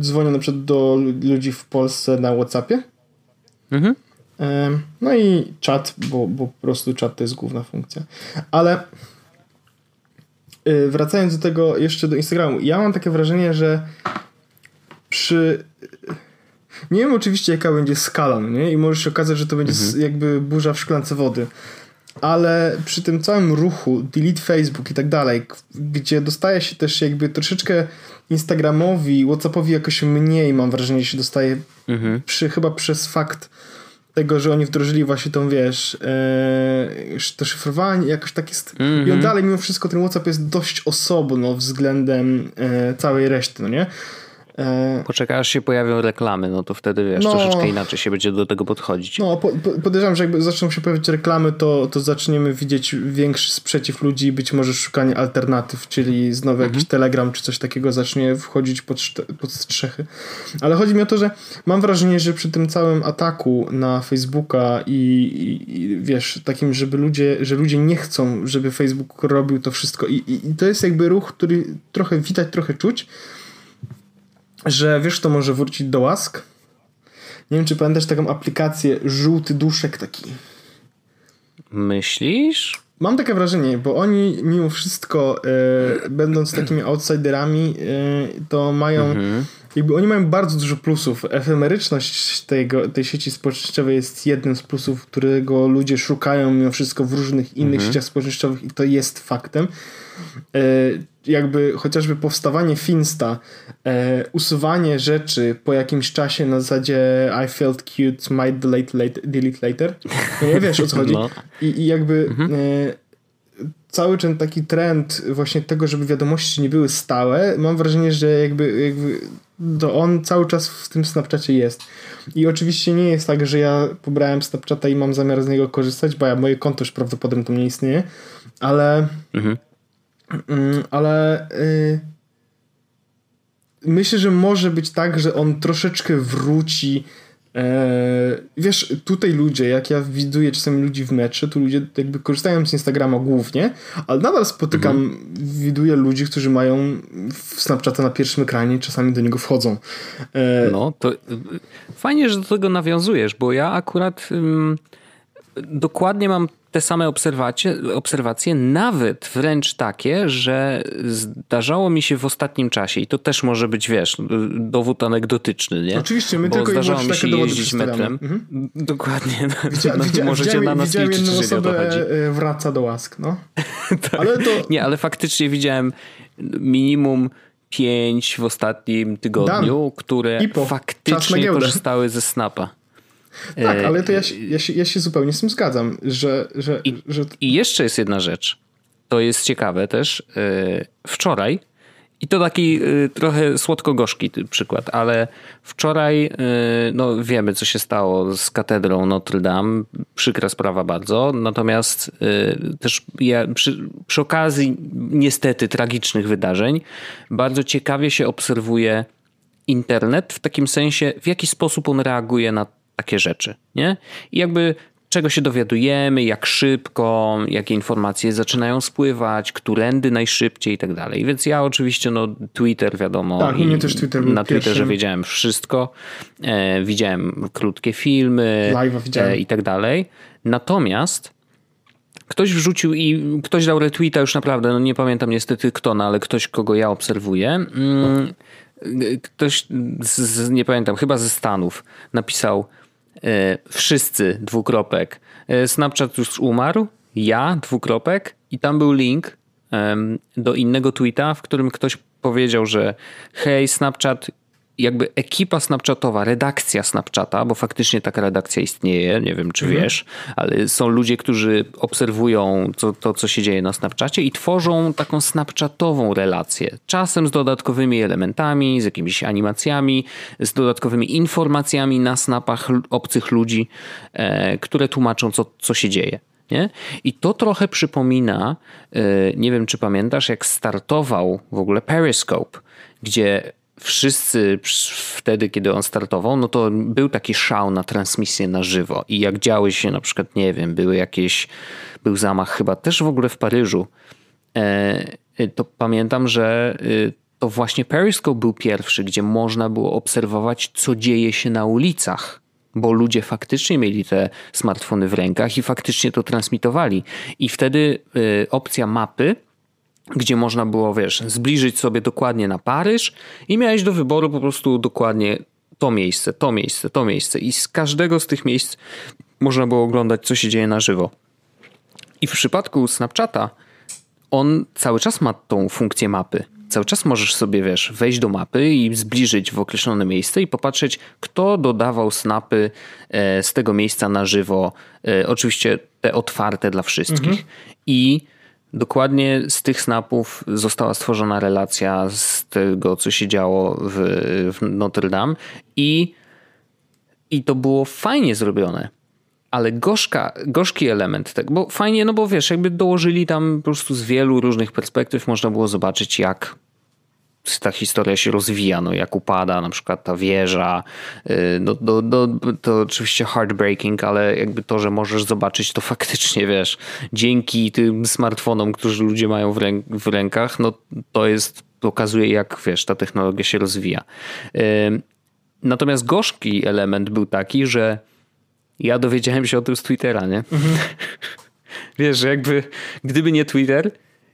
dzwonię na przykład do ludzi w Polsce na Whatsappie. Mhm. No i czat, bo, bo po prostu czat to jest główna funkcja. Ale y, wracając do tego jeszcze do Instagramu, ja mam takie wrażenie, że przy nie wiem oczywiście jaka będzie skala, no nie? I może się okazać, że to będzie mhm. jakby burza w szklance wody. Ale przy tym całym ruchu, delete Facebook i tak dalej, gdzie dostaje się też jakby troszeczkę Instagramowi, Whatsappowi jakoś mniej, mam wrażenie, się dostaje mhm. przy, chyba przez fakt tego, że oni wdrożyli właśnie tą, wiesz, ee, to szyfrowanie, jakoś tak jest. Mm -hmm. I on mhm. dalej, mimo wszystko, ten WhatsApp jest dość osobno względem e, całej reszty, no nie? E... Poczekaj, aż się pojawią reklamy, no to wtedy wiesz, no, troszeczkę inaczej się będzie do tego podchodzić. No, po, po, podejrzewam, że jakby zaczną się pojawiać reklamy, to, to zaczniemy widzieć większy sprzeciw ludzi i być może szukanie alternatyw, czyli znowu mhm. jakiś Telegram czy coś takiego zacznie wchodzić pod, pod strzechy. Ale chodzi mi o to, że mam wrażenie, że przy tym całym ataku na Facebooka i, i, i wiesz, takim, żeby ludzie, że ludzie nie chcą, żeby Facebook robił to wszystko i, i, i to jest jakby ruch, który trochę widać, trochę czuć, że wiesz, to może wrócić do łask. Nie wiem, czy pamiętasz taką aplikację żółty duszek taki. Myślisz? Mam takie wrażenie, bo oni mimo wszystko, e, będąc takimi outsiderami, e, to mają. Mhm. Jakby oni mają bardzo dużo plusów. Efemeryczność tego, tej sieci społecznościowej jest jednym z plusów, którego ludzie szukają mimo wszystko w różnych innych mhm. sieciach społecznościowych i to jest faktem. E, jakby chociażby powstawanie Finsta, e, usuwanie rzeczy po jakimś czasie na zasadzie I felt cute, might delete, late, delete later. No nie wiesz o co chodzi. No. I, I, jakby mhm. e, cały ten taki trend właśnie tego, żeby wiadomości nie były stałe, mam wrażenie, że jakby, jakby to on cały czas w tym Snapchacie jest. I oczywiście nie jest tak, że ja pobrałem Snapchata i mam zamiar z niego korzystać, bo ja, moje konto już prawdopodobnie tam nie istnieje, ale mhm Mm, ale y, myślę, że może być tak, że on troszeczkę wróci. E, wiesz, tutaj ludzie, jak ja widuję czasami ludzi w metrze, to ludzie jakby korzystają z Instagrama głównie, ale nadal spotykam, mhm. widuję ludzi, którzy mają Snapchata na pierwszym ekranie czasami do niego wchodzą. E, no, to fajnie, że do tego nawiązujesz, bo ja akurat dokładnie mam te same obserwacje, obserwacje, nawet wręcz takie, że zdarzało mi się w ostatnim czasie i to też może być, wiesz, dowód anegdotyczny, nie? Oczywiście, my Bo tylko zdarzało mi się jeździć metrem. Mhm. Dokładnie. Widzia, no, widzia, możecie na nas liczyć, jedną osobę e, wraca do łask, no. tak. ale to... Nie, ale faktycznie widziałem minimum pięć w ostatnim tygodniu, które faktycznie korzystały ze Snapa. Tak, e, ale to ja się, ja się, ja się zupełnie z tym zgadzam, że... że, I, że... I jeszcze jest jedna rzecz. To jest ciekawe też. E, wczoraj i to taki e, trochę słodko-gorzki przykład, ale wczoraj no wiemy, co się stało z katedrą Notre Dame. Przykra sprawa bardzo. Natomiast też ja przy, przy okazji niestety tragicznych wydarzeń bardzo ciekawie się obserwuje internet w takim sensie, w jaki sposób on reaguje na takie rzeczy, nie? I jakby czego się dowiadujemy, jak szybko, jakie informacje zaczynają spływać, którędy najszybciej i tak dalej. Więc ja oczywiście, no Twitter wiadomo. Tak, mnie też Twitter Na Twitterze pierwszym. wiedziałem wszystko. E, widziałem krótkie filmy e, i tak dalej. Natomiast ktoś wrzucił i ktoś dał retweeta już naprawdę, no nie pamiętam niestety kto, no ale ktoś, kogo ja obserwuję. Mm, ktoś, z, nie pamiętam, chyba ze Stanów napisał wszyscy, dwukropek. E, Snapchat już umarł, ja, dwukropek i tam był link do innego tweeta, w którym ktoś powiedział, że hej, Snapchat jakby ekipa Snapchatowa, redakcja Snapchata, bo faktycznie taka redakcja istnieje, nie wiem czy mhm. wiesz, ale są ludzie, którzy obserwują to, to, co się dzieje na Snapchacie i tworzą taką Snapchatową relację. Czasem z dodatkowymi elementami, z jakimiś animacjami, z dodatkowymi informacjami na snapach obcych ludzi, e, które tłumaczą, co, co się dzieje. Nie? I to trochę przypomina, e, nie wiem czy pamiętasz, jak startował w ogóle Periscope, gdzie wszyscy wtedy, kiedy on startował, no to był taki szał na transmisję na żywo. I jak działy się na przykład, nie wiem, były jakieś, był zamach chyba też w ogóle w Paryżu, e, to pamiętam, że e, to właśnie Periscope był pierwszy, gdzie można było obserwować, co dzieje się na ulicach. Bo ludzie faktycznie mieli te smartfony w rękach i faktycznie to transmitowali. I wtedy e, opcja mapy gdzie można było, wiesz, zbliżyć sobie dokładnie na Paryż i miałeś do wyboru po prostu dokładnie to miejsce, to miejsce, to miejsce i z każdego z tych miejsc można było oglądać, co się dzieje na żywo. I w przypadku Snapchata on cały czas ma tą funkcję mapy. Cały czas możesz sobie, wiesz, wejść do mapy i zbliżyć w określone miejsce i popatrzeć, kto dodawał snapy e, z tego miejsca na żywo. E, oczywiście te otwarte dla wszystkich. Mhm. I dokładnie z tych snapów została stworzona relacja z tego, co się działo w, w Notre Dame i, i to było fajnie zrobione. Ale gorzka, gorzki element tego, bo fajnie, no bo wiesz, jakby dołożyli tam po prostu z wielu różnych perspektyw można było zobaczyć, jak ta historia się rozwija, no jak upada na przykład ta wieża, y, no, do, do, to oczywiście heartbreaking, ale jakby to, że możesz zobaczyć to faktycznie, wiesz, dzięki tym smartfonom, którzy ludzie mają w, ręk w rękach, no to jest, pokazuje jak, wiesz, ta technologia się rozwija. Natomiast gorzki element był taki, że ja dowiedziałem się o tym z Twittera, nie? Mhm. Wiesz, że jakby gdyby nie Twitter,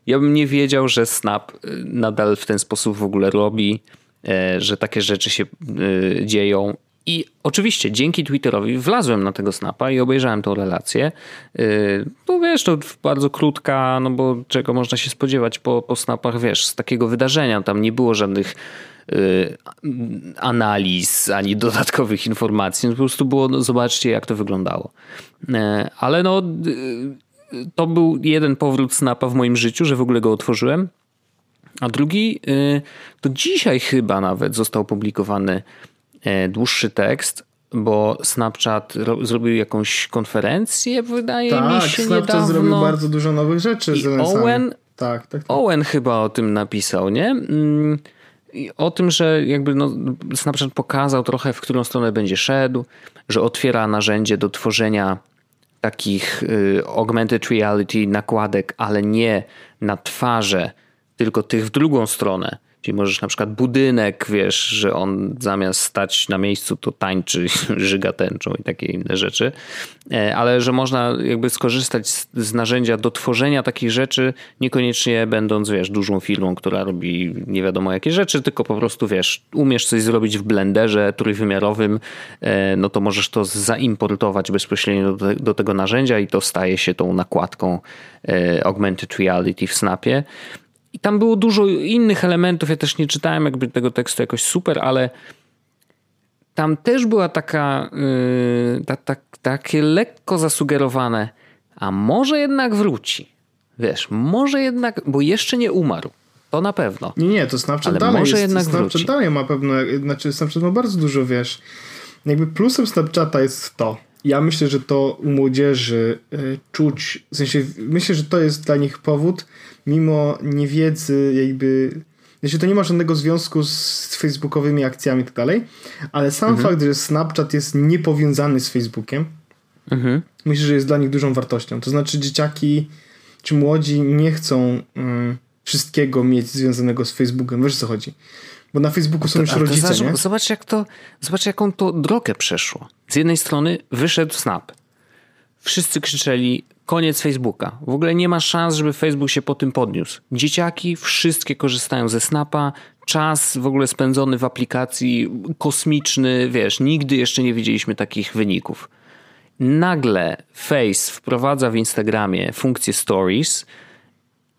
ja bym nie wiedział, że Snap y, nadal w ten sposób w ogóle robi, e, że takie rzeczy się y, dzieją. I oczywiście dzięki Twitterowi wlazłem na tego Snapa i obejrzałem tą relację. No wiesz, to bardzo krótka, no bo czego można się spodziewać po, po Snapach, wiesz, z takiego wydarzenia. Tam nie było żadnych analiz, ani dodatkowych informacji. No, po prostu było, no, zobaczcie jak to wyglądało. Ale no to był jeden powrót Snapa w moim życiu, że w ogóle go otworzyłem. A drugi, y, to dzisiaj chyba nawet został publikowany e, dłuższy tekst, bo Snapchat zrobił jakąś konferencję, wydaje tak, mi się Snapchat niedawno. zrobił bardzo dużo nowych rzeczy. I Owen, tak, tak, tak. Owen chyba o tym napisał, nie? Mm, I o tym, że jakby no, Snapchat pokazał trochę, w którą stronę będzie szedł, że otwiera narzędzie do tworzenia takich y, augmented reality nakładek, ale nie na twarze, tylko tych w drugą stronę. Czyli możesz na przykład budynek, wiesz, że on zamiast stać na miejscu, to tańczy, żyga tęczą i takie inne rzeczy. E, ale że można jakby skorzystać z, z, narzędzia do tworzenia takich rzeczy, niekoniecznie będąc, wiesz, dużą firmą, która robi nie wiadomo jakie rzeczy, tylko po prostu, wiesz, umiesz coś zrobić w blenderze trójwymiarowym, e, no to możesz to zaimportować bezpośrednio do, do tego narzędzia i to staje się tą nakładką e, augmented reality w Snapie. I tam było dużo innych elementów. Ja też nie czytałem jakby tego tekstu jakoś super, ale tam też była taka, yy, ta, ta, takie lekko zasugerowane, a może jednak wróci. Wiesz, może jednak, bo jeszcze nie umarł. To na pewno. Nie, nie, to Snapchat ale dalej może jest, jednak Snapchat wróci. dalej ma pewno, znaczy Snapchat ma bardzo dużo, wiesz, jakby plusem Snapchata jest to, ja myślę, że to u młodzieży y, czuć, w sensie myślę, że to jest dla nich powód, mimo niewiedzy jakby znaczy to nie ma żadnego związku z facebookowymi akcjami i tak dalej, ale sam mhm. fakt, że Snapchat jest niepowiązany z Facebookiem, mhm. myślę, że jest dla nich dużą wartością. To znaczy dzieciaki czy młodzi nie chcą y, wszystkiego mieć związanego z Facebookiem. Wiesz co chodzi? Bo na Facebooku są już rodzice, zobacz, nie? Zobacz, jak to, zobacz jaką to drogę przeszło. Z jednej strony wyszedł Snap. Wszyscy krzyczeli koniec Facebooka. W ogóle nie ma szans, żeby Facebook się po tym podniósł. Dzieciaki wszystkie korzystają ze Snapa. Czas w ogóle spędzony w aplikacji kosmiczny, wiesz, nigdy jeszcze nie widzieliśmy takich wyników. Nagle Face wprowadza w Instagramie funkcję Stories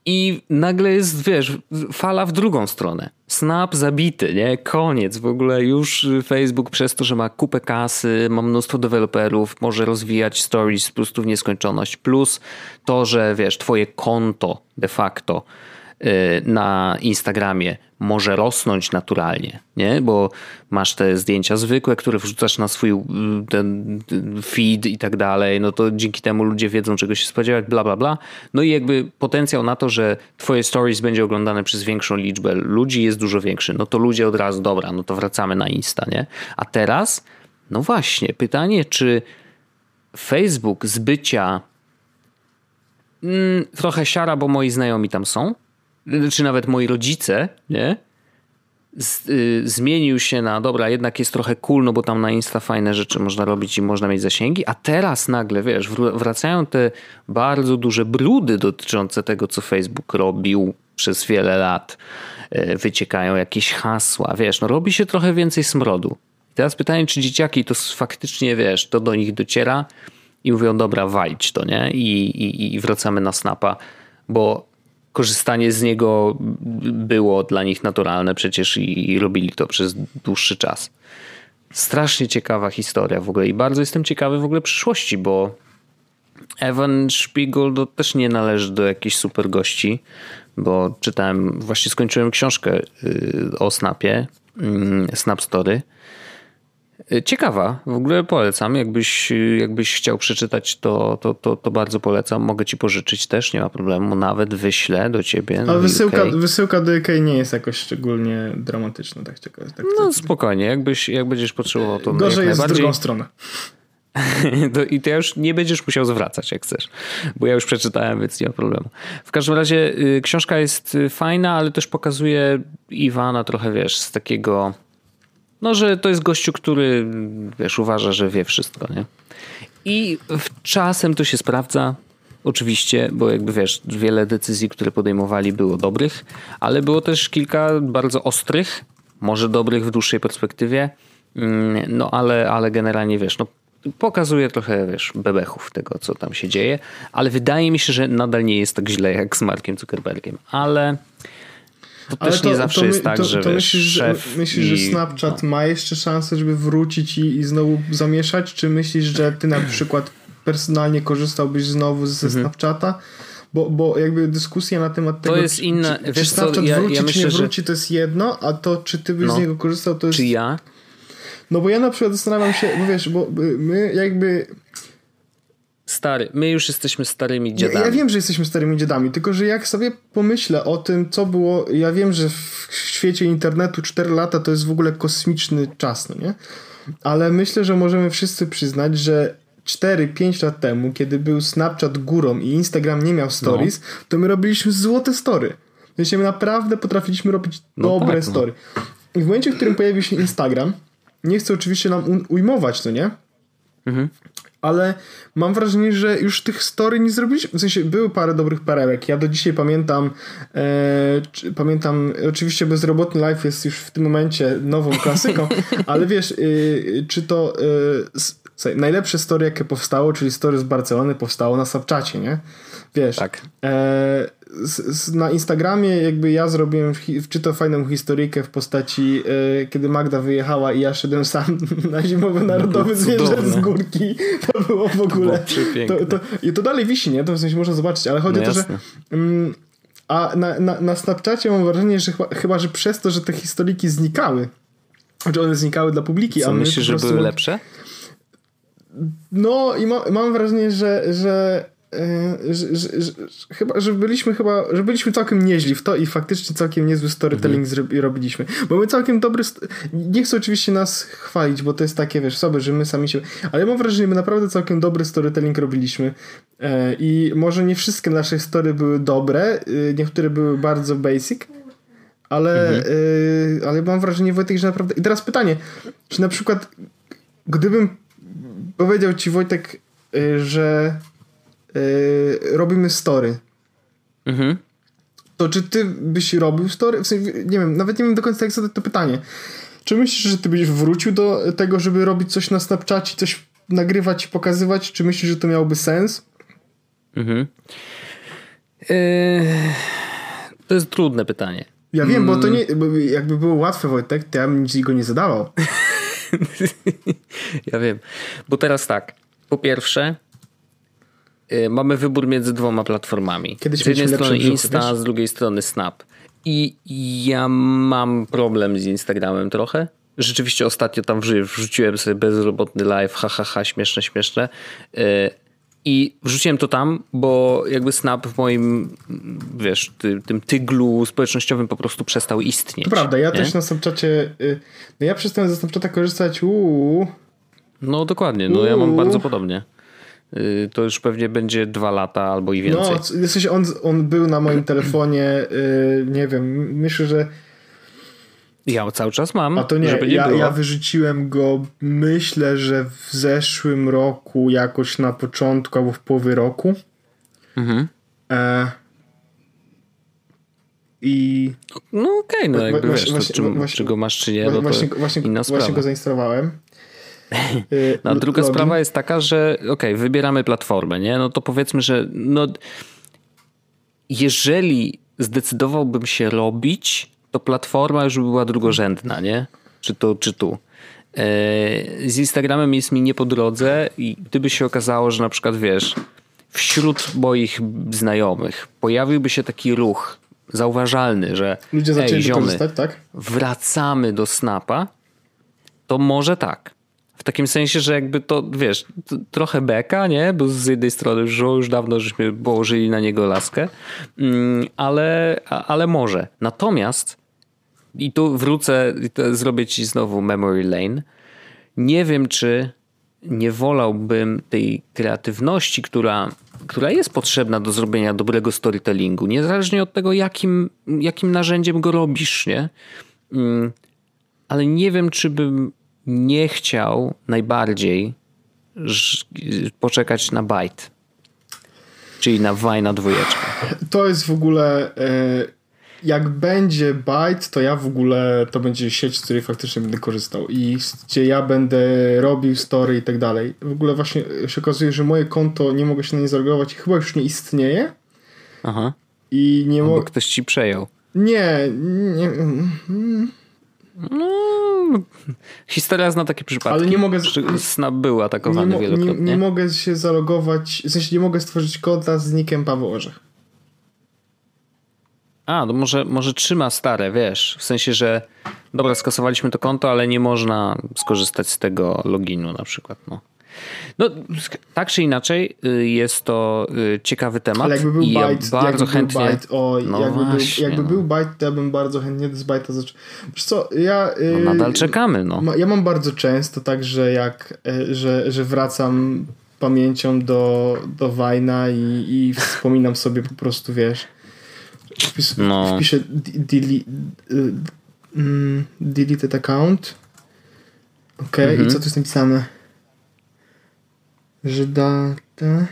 i nagle jest, wiesz, fala w drugą stronę. Snap zabity, nie? Koniec. W ogóle już Facebook przez to, że ma kupę kasy, ma mnóstwo deweloperów, może rozwijać stories po prostu w nieskończoność. Plus to, że wiesz, twoje konto de facto Y, na Instagramie może rosnąć naturalnie, nie? bo masz te zdjęcia zwykłe, które wrzucasz na swój y, ten feed i tak dalej, no to dzięki temu ludzie wiedzą czego się spodziewać, bla bla bla. No i jakby potencjał na to, że twoje stories będzie oglądane przez większą liczbę ludzi jest dużo większy. No to ludzie od razu, dobra, no to wracamy na Insta, nie? A teraz, no właśnie, pytanie, czy Facebook z bycia mm, trochę siara, bo moi znajomi tam są, czy nawet moi rodzice, nie? Z, y, zmienił się na dobra, jednak jest trochę cool, no bo tam na Insta fajne rzeczy można robić i można mieć zasięgi, a teraz nagle, wiesz, wracają te bardzo duże brudy dotyczące tego, co Facebook robił przez wiele lat. Y, wyciekają jakieś hasła, wiesz, no robi się trochę więcej smrodu. I teraz pytanie, czy dzieciaki to faktycznie, wiesz, to do nich dociera i mówią, dobra, walić to, nie? I, i, i wracamy na snapa, bo korzystanie z niego było dla nich naturalne przecież i, i robili to przez dłuższy czas. Strasznie ciekawa historia w ogóle i bardzo jestem ciekawy w ogóle przyszłości, bo Evan Spiegel to też nie należy do jakichś super gości, bo czytałem, właśnie skończyłem książkę y, o Snapie, mm, Snap Story. Y, ciekawa, w ogóle polecam. Jakbyś, jakbyś chciał przeczytać, to, to, to, to bardzo polecam. Mogę ci pożyczyć też, nie ma problemu. Nawet wyślę do ciebie. Ale wysyłka, wysyłka do UK nie jest jakoś szczególnie dramatyczna. Tak, tak, tak, no spokojnie, jakbyś, jak będziesz potrzebował to Gorzej jest w drugą stronę. I ty już nie będziesz musiał zwracać, jak chcesz, bo ja już przeczytałem, więc nie ma problemu. W każdym razie y, książka jest y, fajna, ale też pokazuje Iwana trochę, wiesz, z takiego, no, że to jest gościu, który, wiesz, uważa, że wie wszystko, nie? I czasem to się sprawdza, oczywiście, bo jakby wiesz, wiele decyzji, które podejmowali było dobrych, ale było też kilka bardzo ostrych, może dobrych w dłuższej perspektywie, mm, no ale, ale generalnie wiesz, no pokazuje trochę, wiesz, bebechów tego, co tam się dzieje, ale wydaje mi się, że nadal nie jest tak źle jak z Markiem Zuckerbergiem, ale to ale też to, nie zawsze my, jest tak, to, że to myślisz, szef myślisz, i... że Snapchat no. ma jeszcze szansę, żeby wrócić i, i znowu zamieszać, czy myślisz, że ty na przykład personalnie korzystałbyś znowu ze mhm. Snapchata? Bo, bo jakby dyskusja na temat tego, to jest inna, czy, czy Snapchat co, ja, wróci, ja myślę, czy nie wróci, że... to jest jedno, a to, czy ty byś no. z niego korzystał, to jest... Czy ja? No bo ja na przykład zastanawiam się, bo wiesz, bo my jakby... Stary, my już jesteśmy starymi dziadami. Ja, ja, wiem, że jesteśmy starymi dziadami, tylko że jak sobie pomyślę o tym, co było. Ja wiem, że w świecie internetu 4 lata to jest w ogóle kosmiczny czas, no nie? Ale myślę, że możemy wszyscy przyznać, że 4-5 lat temu, kiedy był Snapchat górą i Instagram nie miał stories, no. to my robiliśmy złote story. Więc my naprawdę potrafiliśmy robić no dobre tak, no. story. I w momencie, w którym pojawił się Instagram, nie chcę oczywiście nam ujmować, no nie? Mhm. Ale mam wrażenie, że już tych story nie zrobiliśmy. W sensie były parę dobrych perełek. Ja do dzisiaj pamiętam, e, czy, pamiętam, oczywiście bezrobotny life jest już w tym momencie nową klasyką, ale wiesz, y, czy to y, najlepsze story, jakie powstało, czyli story z Barcelony, powstało na Snapchacie, nie? Wiesz, tak. E, na Instagramie jakby ja zrobiłem czy to fajną historyjkę w postaci e, kiedy Magda wyjechała i ja szedłem sam na zimowy narodowy zwierzę z górki. To było w ogóle... To, to, to, I to dalej wisi, nie? To w sensie można zobaczyć, ale chodzi no o to, że... Mm, a na, na, na Snapchacie mam wrażenie, że chyba, chyba, że przez to, że te historyjki znikały, że one znikały dla publiki, Co, a my myślisz, że były lepsze? No i ma, mam wrażenie, że, że że, że, że, chyba, że byliśmy chyba, że byliśmy całkiem nieźli w to i faktycznie całkiem niezły storytelling mhm. robiliśmy. Bo my całkiem dobry, nie chcę oczywiście nas chwalić, bo to jest takie, wiesz, sobie, że my sami się, ale mam wrażenie, że my naprawdę całkiem dobry storytelling robiliśmy e, i może nie wszystkie nasze story były dobre, e, niektóre były bardzo basic, ale, mhm. ale mam wrażenie, Wojtek, że naprawdę... I teraz pytanie, czy na przykład gdybym powiedział ci, Wojtek, że yy, robimy story. Mhm. To czy ty byś robił story? W sensie, nie wiem, nawet nie wiem do końca jak zadać to pytanie. Czy myślisz, że ty byś wrócił do tego, żeby robić coś na Snapchacie, coś nagrywać i pokazywać? Czy myślisz, że to miałoby sens? Mhm. Yy, to jest trudne pytanie. Ja wiem, bo to mm. nie, jakby było łatwe, Wojtek, to ja bym nic go nie zadawał. ja wiem. Bo teraz tak. Po pierwsze, mamy wybór między dwoma platformami. Kiedyś z jednej strony Insta, z drugiej strony Snap. I ja mam problem z Instagramem trochę. Rzeczywiście ostatnio tam wrzuciłem sobie bezrobotny live, hahaha, ha, ha, śmieszne, śmieszne. Y, I wrzuciłem to tam, bo jakby Snap w moim, wiesz, ty, tym tyglu społecznościowym po prostu przestał istnieć. To prawda, ja nie? też na Snapchacie, y, no ja przestałem ze Snapchata korzystać, uuu. No dokładnie, no ja mam bardzo podobnie. Y, to już pewnie będzie dwa lata albo i więcej. No, sensie on, on był na moim telefonie, yy, nie wiem, myślę, że ja cały czas mam. A to nie, nie ja, ja wyrzuciłem go, myślę, że w zeszłym roku, jakoś na początku albo w połowie roku. Mhm. E, I. No okej, okay, no jakby właśnie, wiesz, właśnie, to, czy, właśnie, czy go masz, czy nie, no to właśnie, właśnie, inna sprawa. Właśnie go zainstalowałem. Y, no, druga login. sprawa jest taka, że okej, okay, wybieramy platformę, nie? No to powiedzmy, że no, jeżeli zdecydowałbym się robić, to platforma już by była drugorzędna, nie? Czy to, czy tu. E, z Instagramem jest mi nie po drodze i gdyby się okazało, że na przykład wiesz, wśród moich znajomych pojawiłby się taki ruch zauważalny, że Ludzie zaczęli ziomy, tak? wracamy do Snapa, to może tak. W takim sensie, że jakby to, wiesz, trochę beka, nie? Bo z jednej strony już, już dawno żeśmy położyli na niego laskę, mm, ale, ale może. Natomiast, i tu wrócę, zrobię ci znowu memory lane, nie wiem, czy nie wolałbym tej kreatywności, która, która jest potrzebna do zrobienia dobrego storytellingu, niezależnie od tego, jakim, jakim narzędziem go robisz, nie? Mm, ale nie wiem, czy bym nie chciał najbardziej poczekać na Byte. Czyli na Wajna dwójeczkę. To jest w ogóle. E, jak będzie Byte, to ja w ogóle to będzie sieć, z której faktycznie będę korzystał i gdzie ja będę robił story i tak dalej. W ogóle właśnie się okazuje, że moje konto nie mogę się na nie zalogować i chyba już nie istnieje Aha. i nie mogę. ktoś ci przejął. Nie, nie, No, historia zna takie przypadki. Ale nie mogę Snap był nie, atakowany nie, wielokrotnie. nie mogę się zalogować, w sensie nie mogę stworzyć konta z nickiem Paweł Orzech. A, no może, może trzyma stare, wiesz, w sensie, że dobra, skasowaliśmy to konto, ale nie można skorzystać z tego loginu na przykład, no. No, tak czy inaczej, y, jest to y, ciekawy temat Ale jakby był i ja Byte, bardzo jakby chętnie... był No jakby, właśnie, był, jakby no. był Byte, to ja bym bardzo chętnie z Byte'a zaczął. Wiesz co, ja... No, y, nadal czekamy, no. Ja mam bardzo często tak, że jak, e, że, że wracam pamięcią do, do Wajna i, i wspominam sobie po prostu, wiesz, wpis, No. wpiszę mm, deleted account. Okej, Mhm. i co tu jest napisane? Że data...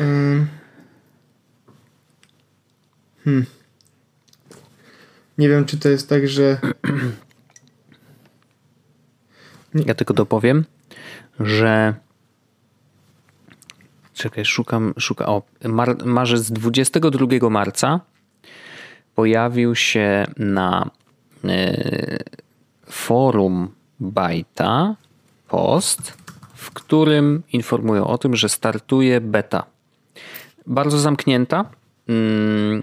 Ym. Hmm. Nie wiem, czy to jest tak, że. Ja tylko dopowiem, że czekaj, szukam, szukam, o, mar, marzec 22 marca pojawił się na e, forum Bajta post, w którym informują o tym, że startuje beta. Bardzo zamknięta. Mm,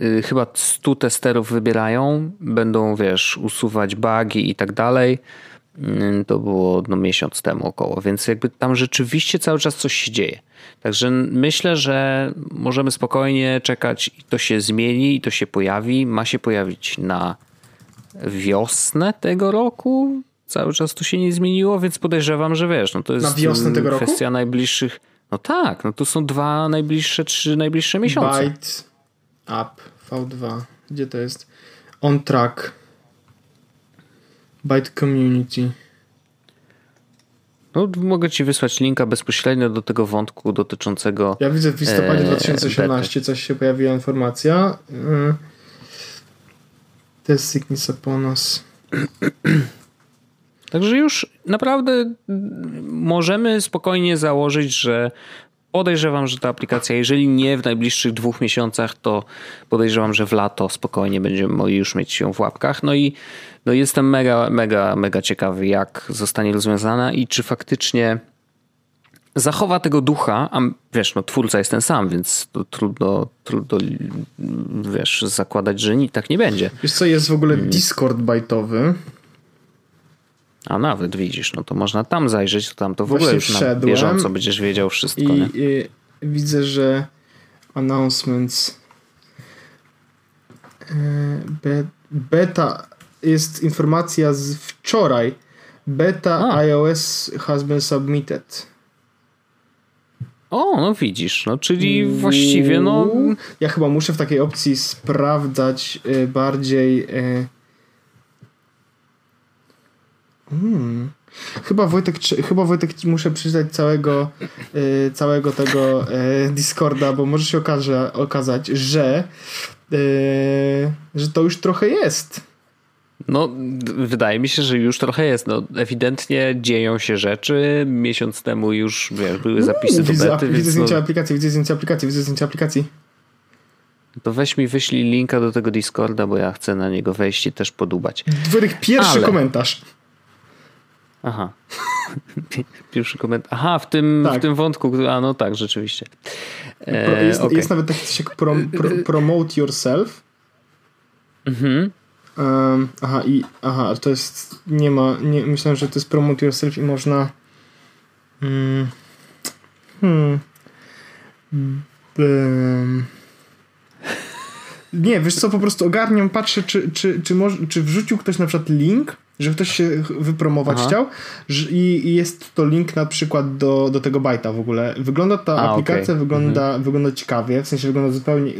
y, chyba 100 testerów wybierają, będą, wiesz, usuwać bugi i tak dalej. Mm, To było no, miesiąc temu około, więc jakby tam rzeczywiście cały czas coś się dzieje. Także myślę, że możemy spokojnie czekać i to się zmieni i to się pojawi. Ma się pojawić na wiosnę tego roku. Cały czas to się nie zmieniło, więc podejrzewam, że wiesz, no to jest Na wiosnę tego roku? kwestia najbliższych. No tak, no to są dwa najbliższe, trzy najbliższe miesiące. Byte App V2. Gdzie to jest? On track. Byte Community. No, mogę ci wysłać linka bezpośrednio do tego wątku dotyczącego. Ja widzę w listopadzie Eee, 2018 coś się pojawiła informacja. Yy. Test sickness upon us. Także już naprawdę możemy spokojnie założyć, że podejrzewam, że ta aplikacja, jeżeli nie w najbliższych dwóch miesiącach, to podejrzewam, że w lato spokojnie będziemy mogli już mieć ją w łapkach. No i no jestem mega, mega, mega ciekawy, jak zostanie rozwiązana i czy faktycznie zachowa tego ducha, a wiesz, no twórca jest ten sam, więc to trudno, trudno wiesz, zakładać, że ni- tak nie będzie. Wiesz co, jest w ogóle Hmm. Discord bajtowy. A nawet widzisz, no to można tam zajrzeć, to tam to w ogóle Właśnie już na wszedłem bieżąco będziesz wiedział wszystko. I, nie? i widzę, że announcements e, be, beta jest informacja z wczoraj. Beta A. iOS has been submitted. O, no widzisz, no czyli właściwie no Ja chyba muszę w takiej opcji sprawdzać y, bardziej. Hmm. Chyba Wojtek, chyba Wojtek muszę przeczytać całego, y, całego tego Discorda, bo może się okaże, okazać, że, że to już trochę jest. No, wydaje mi się, że już trochę jest. No, ewidentnie dzieją się rzeczy. Miesiąc temu już wiesz, były zapisy do widzę, bety, widzę więc zdjęcia no, aplikacji, widzę zdjęcia aplikacji, widzę zdjęcia aplikacji. to weź mi wyślij linka do tego Discorda, bo ja chcę na niego wejść i też podubać. Wojtek, pierwszy Ale- komentarz. Aha. Pierwszy komentarz. Aha, w tym, tak. w tym wątku. A no tak, rzeczywiście. E, jest, okay. jest, nawet taki coś jak prom, pro, promote yourself. Mhm. Um, aha, i aha, to jest. Nie ma. Nie, myślałem, że to jest promote yourself i można. Mm, hmm. Um, nie, wiesz co, po prostu ogarniam, patrzę, czy, czy, czy, może, czy wrzucił ktoś na przykład link, że ktoś się wypromować Aha. chciał że, i, i, jest to link na przykład do, do tego bajta w ogóle. Wygląda ta A, aplikacja, okay. wygląda, mhm. wygląda ciekawie, w sensie wygląda zupełnie...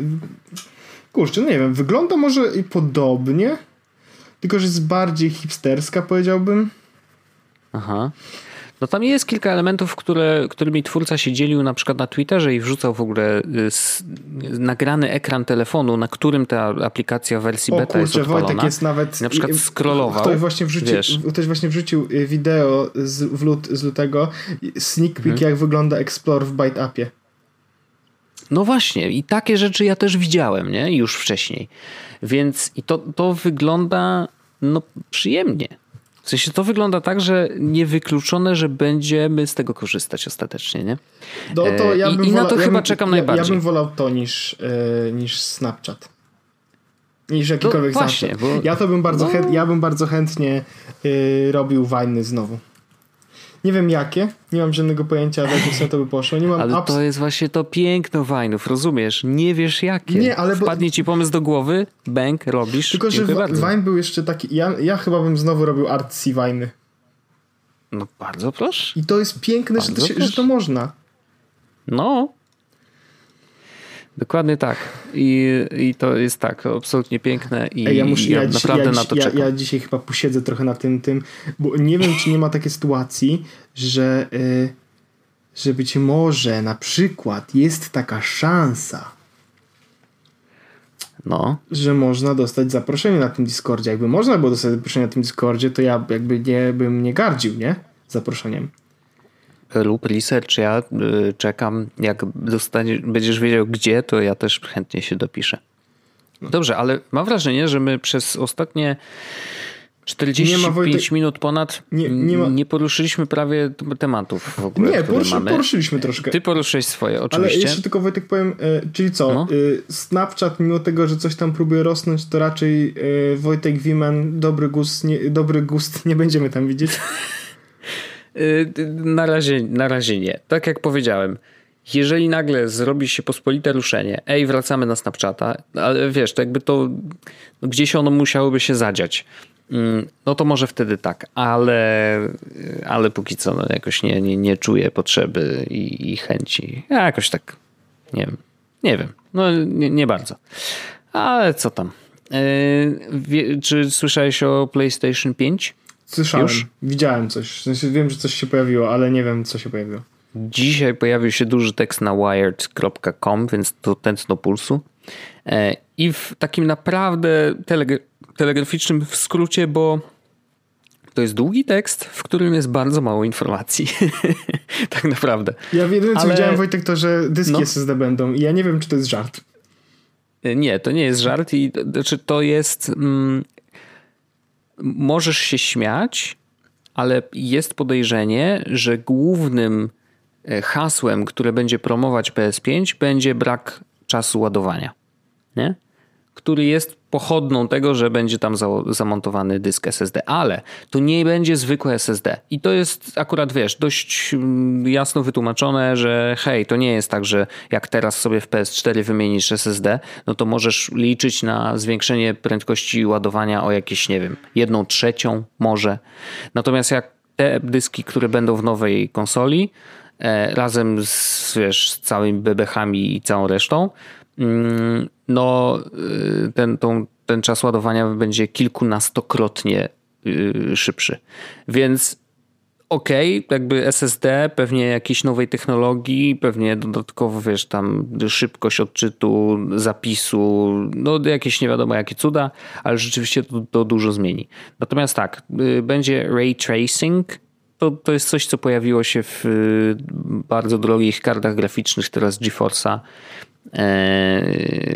Kurczę, no nie wiem, wygląda może i podobnie, tylko że jest bardziej hipsterska powiedziałbym. Aha. No tam jest kilka elementów, które, którymi twórca się dzielił na przykład na Twitterze i wrzucał w ogóle y, nagrany ekran telefonu, na którym ta aplikacja w wersji beta o, kurczę, jest odpalona. Wojtek jest nawet... Na przykład scrollował. Ktoś właśnie wrzucił, ktoś właśnie wrzucił y, wideo z, w lut, z lutego, sneak peek mhm. jak wygląda Explore w Byte Appie. No właśnie, i takie rzeczy ja też widziałem, nie? Już wcześniej. Więc i to, to wygląda no, przyjemnie. W sensie to wygląda tak, że niewykluczone, że będziemy z tego korzystać ostatecznie, nie? No to ja bym I, i na to ja chyba bym, czekam ja, najbardziej. Ja bym wolał to niż, yy, niż Snapchat. Niż jakikolwiek no, właśnie, Snapchat. Bo... Ja to bym bardzo, no... chęt, ja bym bardzo chętnie yy, robił wajny znowu. Nie wiem jakie, nie mam żadnego pojęcia, w jakim sensie to by poszło. Nie mam ale abs- to jest właśnie to piękno Wajnów, rozumiesz? Nie wiesz jakie. Nie, ale bo... Wpadnie ci pomysł do głowy, bęk, robisz. Tylko, że Wine był jeszcze taki, ja, ja chyba bym znowu robił artsy Wajny. No bardzo proszę. I to jest piękne, że to, się, że to można. No, Dokładnie tak. I, I to jest tak, absolutnie piękne i Ej, ja, muszę, ja, ja naprawdę ja, na to czekam. Ja dzisiaj chyba posiedzę trochę na tym, tym, bo nie wiem, czy nie ma takiej sytuacji, że, y, że być może na przykład jest taka szansa, no. że można dostać zaproszenie na tym Discordzie. Jakby można było dostać zaproszenie na tym Discordzie, to ja jakby nie bym nie gardził, nie? Zaproszeniem lub research. Ja y, czekam, jak dostaniesz, będziesz wiedział gdzie, to ja też chętnie się dopiszę. Dobrze, ale mam wrażenie, że my przez ostatnie 45 Wojtek... minut ponad nie, nie, ma... nie, poruszyliśmy prawie tematów w ogóle, Nie, poruszy, mamy. poruszyliśmy troszkę. Ty poruszyłeś swoje, oczywiście. Ale jeszcze tylko Wojtek powiem, e, czyli co, no. e, Snapchat mimo tego, że coś tam próbuje rosnąć, to raczej e, Wojtek Wiman, dobry gust, nie, dobry gust nie będziemy tam widzieć. Y, na razie, na razie nie. Tak jak powiedziałem, jeżeli nagle zrobi się pospolite ruszenie, ej, wracamy na Snapchata, ale wiesz, to jakby to no gdzieś ono musiałoby się zadziać. Mm, no to może wtedy tak, ale, ale póki co no jakoś nie, nie, nie czuję potrzeby i, i chęci. Ja jakoś tak, nie wiem, nie wiem, no nie, nie bardzo. Ale co tam? Yy, wie, czy słyszałeś o PlayStation 5? Słyszałem, Już? widziałem coś. W sensie wiem, że coś się pojawiło, ale nie wiem, co się pojawiło. Dzisiaj pojawił się duży tekst na wired.com, więc to tętno pulsu. E, I w takim naprawdę telegra telegraficznym w skrócie, bo to jest długi tekst, w którym jest bardzo mało informacji. tak naprawdę. Ja jedyne co Ale... widziałem Wojtek to, że dyski no. SSD będą i ja nie wiem, czy to jest żart. E, nie, to nie jest żart i znaczy to jest mm, możesz się śmiać, ale jest podejrzenie, że głównym e, hasłem, które będzie promować PS5, będzie brak czasu ładowania. Nie? Który jest pochodną tego, że będzie tam zamontowany dysk SSD, ale to nie będzie zwykłe SSD. I to jest akurat, wiesz, dość mm, jasno wytłumaczone, że hej, to nie jest tak, że jak teraz sobie w PS4 wymienisz SSD, no to możesz liczyć na zwiększenie prędkości ładowania o jakieś, nie wiem, jedną trzecią może. Natomiast jak te dyski, które będą w nowej konsoli, e, razem z, wiesz, z całymi bebechami i całą resztą, no y, ten, tą, ten czas ładowania będzie kilkunastokrotnie y, szybszy. Więc okej, okay, jakby SSD, pewnie jakiejś nowej technologii, pewnie dodatkowo, wiesz, tam szybkość odczytu, zapisu, no jakieś nie wiadomo jakie cuda, ale rzeczywiście to, to dużo zmieni. Natomiast tak, y, będzie ray tracing, to, to jest coś, co pojawiło się w bardzo drogich kartach graficznych teraz GeForce'a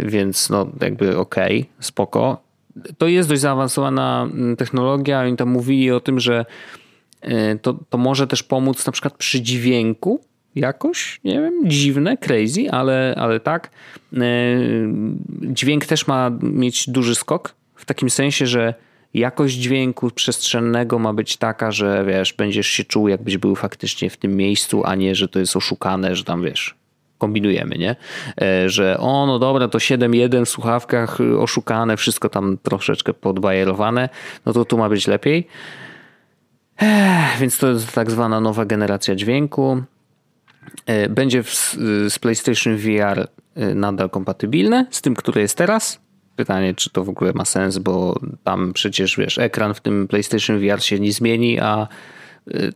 więc no jakby okej, okay, spoko. To jest dość zaawansowana mm, technologia. Oni tam mówili o tym, że to, to może też pomóc na przykład przy dźwięku jakoś, nie wiem, dziwne, crazy, ale, ale tak. Dźwięk też ma mieć duży skok, w takim sensie, że jakość dźwięku przestrzennego ma być taka, że wiesz, będziesz się czuł, jakbyś był faktycznie w tym miejscu, a nie, że to jest oszukane, że tam wiesz, kombinujemy, nie? E, że o, no dobra, to 7.1 w słuchawkach y, oszukane, wszystko tam troszeczkę podbajerowane, no to tu ma być lepiej. Ech, więc to jest tak zwana nowa generacja dźwięku. E, będzie w, z PlayStation VR y, nadal kompatybilne z tym, które jest teraz. Pytanie, czy to w ogóle ma sens, bo tam przecież wiesz, ekran w tym PlayStation VR się nie zmieni, a y,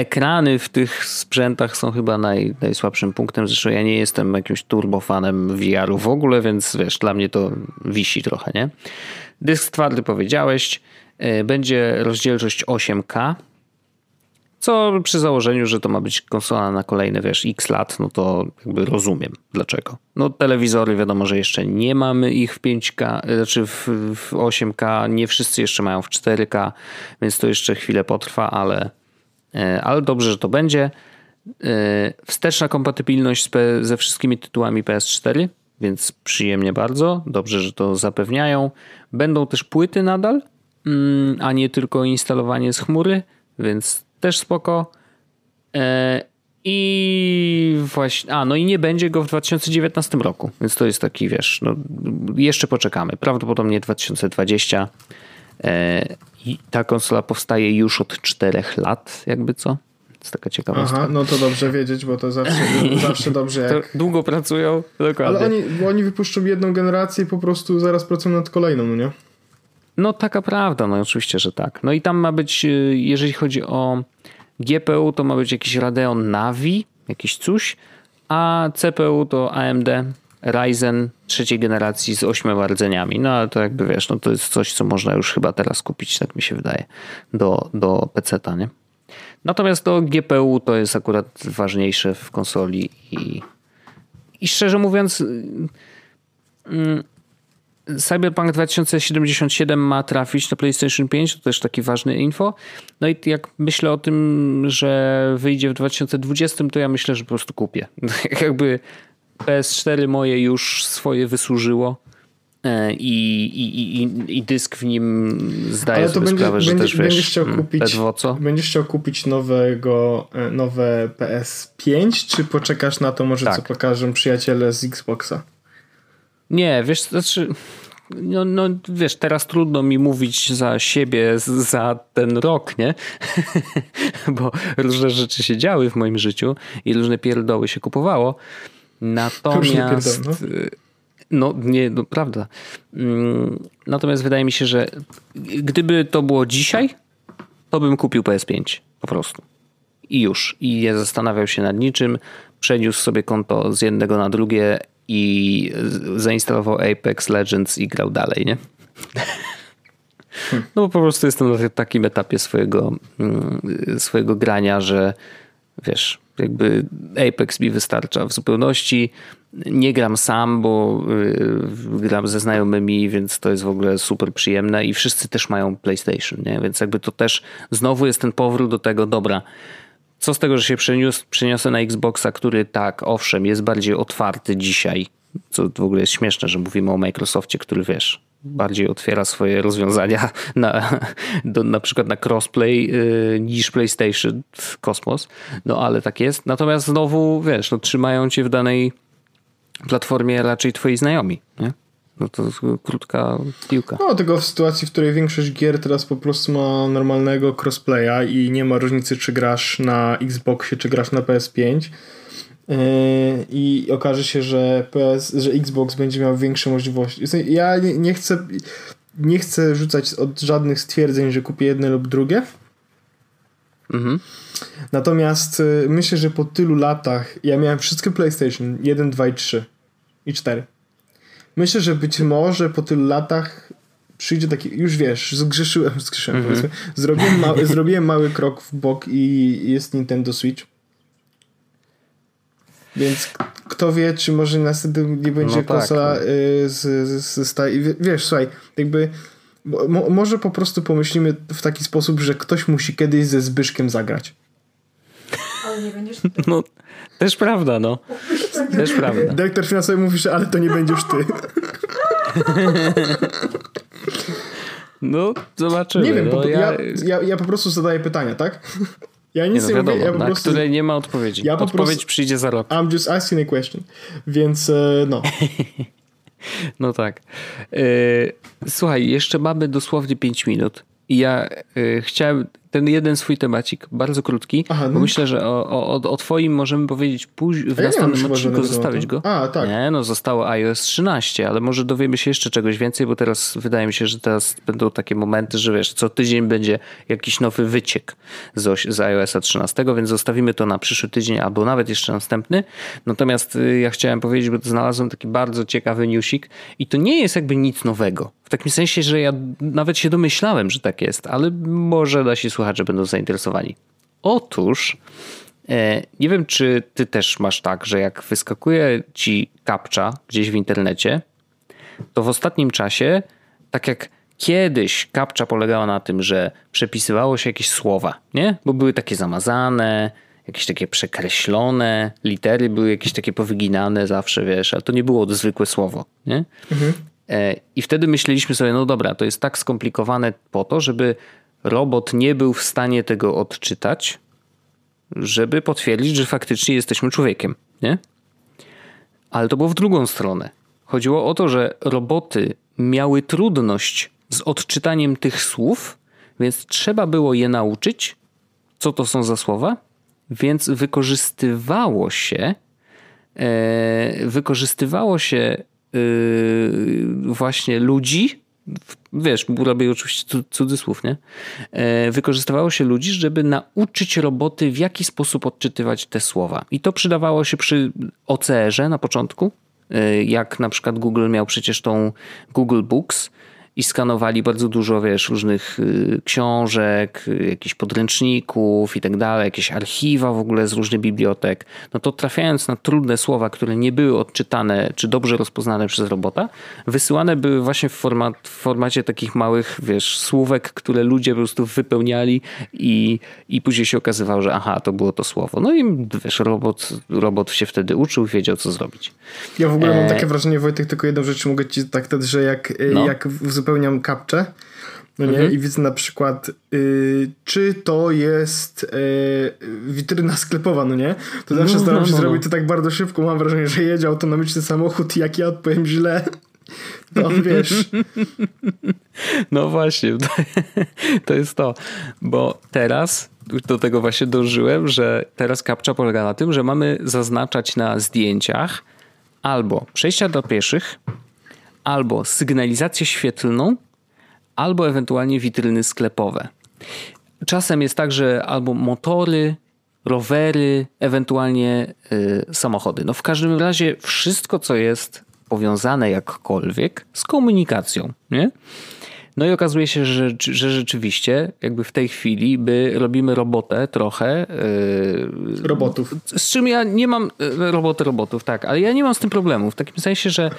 ekrany w tych sprzętach są chyba naj, najsłabszym punktem. Zresztą ja nie jestem jakimś turbofanem VR-u w ogóle, więc wiesz, dla mnie to wisi trochę, nie? Dysk twardy powiedziałeś, y, będzie rozdzielczość 8K, co przy założeniu, że to ma być konsola na kolejne, wiesz, x lat, no to jakby rozumiem dlaczego. No telewizory wiadomo, że jeszcze nie mamy ich w 5K, znaczy w, w 8K, nie wszyscy jeszcze mają w 4K, więc to jeszcze chwilę potrwa, ale, e, ale dobrze, że to będzie. E, wsteczna kompatybilność ze wszystkimi tytułami PS4, więc przyjemnie bardzo. Dobrze, że to zapewniają. Będą też płyty nadal, mm, a nie tylko instalowanie z chmury, więc też spoko. E, I właśnie, a no i nie będzie go w 2019 roku, więc to jest taki, wiesz, no, jeszcze poczekamy. Prawdopodobnie 2020. I ta konsola powstaje już od 4 lat, jakby co. To jest taka ciekawostka. Aha, no to dobrze wiedzieć, bo to zawsze, zawsze dobrze jak... długo pracują, dokładnie. Ale oni, oni wypuszczą jedną generację i po prostu zaraz pracują nad kolejną, no nie? No taka prawda, no oczywiście, że tak. No i tam ma być, y, jeżeli chodzi o GPU, to ma być jakiś Radeon Navi, jakiś coś, a CPU to AMD Ryzen trzeciej generacji z ośmioma rdzeniami. No ale to jakby wiesz, no to jest coś, co można już chyba teraz kupić, tak mi się wydaje, do, do PC-ta, nie? Natomiast to GPU to jest akurat ważniejsze w konsoli i, i szczerze mówiąc, mm, Cyberpunk 2077 ma trafić na PlayStation 5, to też taki ważny info. No i jak myślę o tym, że wyjdzie w 2020, to ja myślę, że po prostu kupię. Jakby PS4 moje już swoje wysłużyło. E, I, i, i, i dysk w nim zdaje sobie będzie, sprawę, że też będziesz chciał mm, kupić, co? Będziesz chciał kupić nowego, e, nowe PS5, czy poczekasz na to może tak. co pokażą przyjaciele z Xboxa? Nie, wiesz, znaczy, no, no wiesz, teraz trudno mi mówić za siebie za ten rok, nie? Bo różne rzeczy się działy w moim życiu i różne pierdoły się kupowało. Natomiast. no. no nie, no, prawda. Mm, natomiast wydaje mi się, że gdyby to było dzisiaj, to bym kupił PS5 po prostu. I już. I nie zastanawiał się nad niczym. Przeniósł sobie konto z jednego na drugie i zainstalował Apex Legends i grał dalej, nie? No bo po prostu jestem na takim etapie swojego, mm, swojego grania, że wiesz, jakby Apex mi wystarcza w zupełności. Nie gram sam, bo y, gram ze znajomymi, więc to jest w ogóle super przyjemne i wszyscy też mają PlayStation, nie? Więc jakby to też znowu jest ten powrót do tego, dobra, co z tego, że się przeniosę na Xboxa, który tak, owszem, jest bardziej otwarty dzisiaj, co w ogóle jest śmieszne, że mówimy o Microsoftie, który wiesz, bardziej otwiera swoje rozwiązania na, do, na przykład na crossplay yy, niż PlayStation Kosmos. No ale tak jest. Natomiast znowu, wiesz, no, trzymają cię w danej platformie raczej twoi znajomi, nie? No to krótka piłka. No, tylko w sytuacji, w której większość gier teraz po prostu ma normalnego crossplaya i nie ma różnicy, czy grasz na Xboxie, czy grasz na PS5. Yy, I okaże się, że PS, że Xbox będzie miał większe możliwości. Ja nie, nie chcę nie chcę rzucać od żadnych stwierdzeń, że kupię jedne lub drugie. Mhm. Natomiast y, myślę, że po tylu latach ja miałem wszystkie PlayStation 1, 2 i 3 i 4. Myślę, że być może po tylu latach przyjdzie taki, już wiesz, zgrzeszyłem, zgrzeszyłem mm -hmm. Zrobiłem, zrobiłem mały krok w bok i jest Nintendo Switch. Więc kto wie, czy może następnie nie będzie no tak, konsola tak, z, z, z, z, Wiesz, słuchaj, jakby Mo może po prostu pomyślimy w taki sposób, że ktoś musi kiedyś ze Zbyszkiem zagrać. Ale nie będziesz No, też prawda, no. Też prawda. Dyrektor finansowy mówi, że ale to nie będziesz ty. No, zobaczymy. Nie wiem, no, ja, ja, ja po prostu zadaję pytania, tak? Ja nic nie, no, nie wiadomo, mówię, ja po na prostu... nie ma odpowiedzi. Ja po Odpowiedź prostu- przyjdzie za rok. I'm just asking a question. Więc e, no. No tak. Yy, słuchaj, jeszcze mamy dosłownie 5 minut. I ja yy, chciałem ten jeden swój temacik, bardzo krótki, Aha, no. bo myślę, że o, o, o twoim możemy powiedzieć później, w ja następnym odcinku zostawić go. A, tak. Nie, no zostało iOS 13, ale może dowiemy się jeszcze czegoś więcej, bo teraz wydaje mi się, że teraz będą takie momenty, że wiesz, co tydzień będzie jakiś nowy wyciek z, z iOS 13, więc zostawimy to na przyszły tydzień albo nawet jeszcze następny. Natomiast y, ja chciałem powiedzieć, bo znalazłem taki bardzo ciekawy newsik i to nie jest jakby nic nowego. W takim sensie, że ja nawet się domyślałem, że tak jest, ale może nasi słuchacze będą zainteresowani. Otóż E, Nie wiem, czy ty też masz tak, że jak wyskakuje ci kapcza gdzieś w internecie, to w ostatnim czasie, tak jak kiedyś kapcza polegała na tym, że przepisywało się jakieś słowa, nie? Bo były takie zamazane, jakieś takie przekreślone, litery były jakieś takie powyginane zawsze, wiesz, ale to nie było zwykłe słowo, nie? E, I wtedy myśleliśmy sobie, no dobra, to jest tak skomplikowane po to, żeby robot nie był w stanie tego odczytać, żeby potwierdzić, że faktycznie jesteśmy człowiekiem, nie? Ale to było w drugą stronę. Chodziło o to, że roboty miały trudność z odczytaniem tych słów, więc trzeba było je nauczyć, co to są za słowa, więc wykorzystywało się e, wykorzystywało się e, właśnie ludzi, wiesz, robię oczywiście cu- cudzysłów, nie? E, Wykorzystywało się ludzi, żeby nauczyć roboty w jaki sposób odczytywać te słowa. I to przydawało się przy OCR-ze na początku, e, jak na przykład Google miał przecież tą Google Books i skanowali bardzo dużo, wiesz, różnych y, książek, y, jakichś podręczników i tak dalej, jakieś archiwa w ogóle z różnych bibliotek, no to trafiając na trudne słowa, które nie były odczytane czy dobrze rozpoznane przez robota, wysyłane były właśnie w, format, w formacie takich małych, wiesz, słówek, które ludzie po prostu wypełniali i, i później się okazywało, że aha, to było to słowo. No i wiesz, robot, robot się wtedy uczył, wiedział co zrobić. Ja w ogóle mam E, takie wrażenie, Wojtek, tylko jedną rzecz mogę ci tak że jak, No. jak uzupełniam kapczę, no nie, Mhm. i widzę na przykład, y, czy to jest y, witryna sklepowa, no nie, to zawsze No, staram no, się no, zrobić no. to tak bardzo szybko, mam wrażenie, że jedzie autonomiczny samochód i jak ja odpowiem źle, to wiesz, No właśnie, to jest to. Bo teraz do tego właśnie dążyłem, że teraz kapcza polega na tym, że mamy zaznaczać na zdjęciach albo przejścia dla pieszych, albo sygnalizację świetlną, albo ewentualnie witryny sklepowe. Czasem jest tak, że albo motory, rowery, ewentualnie y, samochody. No w każdym razie wszystko, co jest powiązane jakkolwiek z komunikacją, nie? No i okazuje się, że, że rzeczywiście jakby w tej chwili by robimy robotę trochę. Yy, robotów. z czym ja nie mam e, roboty robotów, tak, ale ja nie mam z tym problemu. W takim sensie, że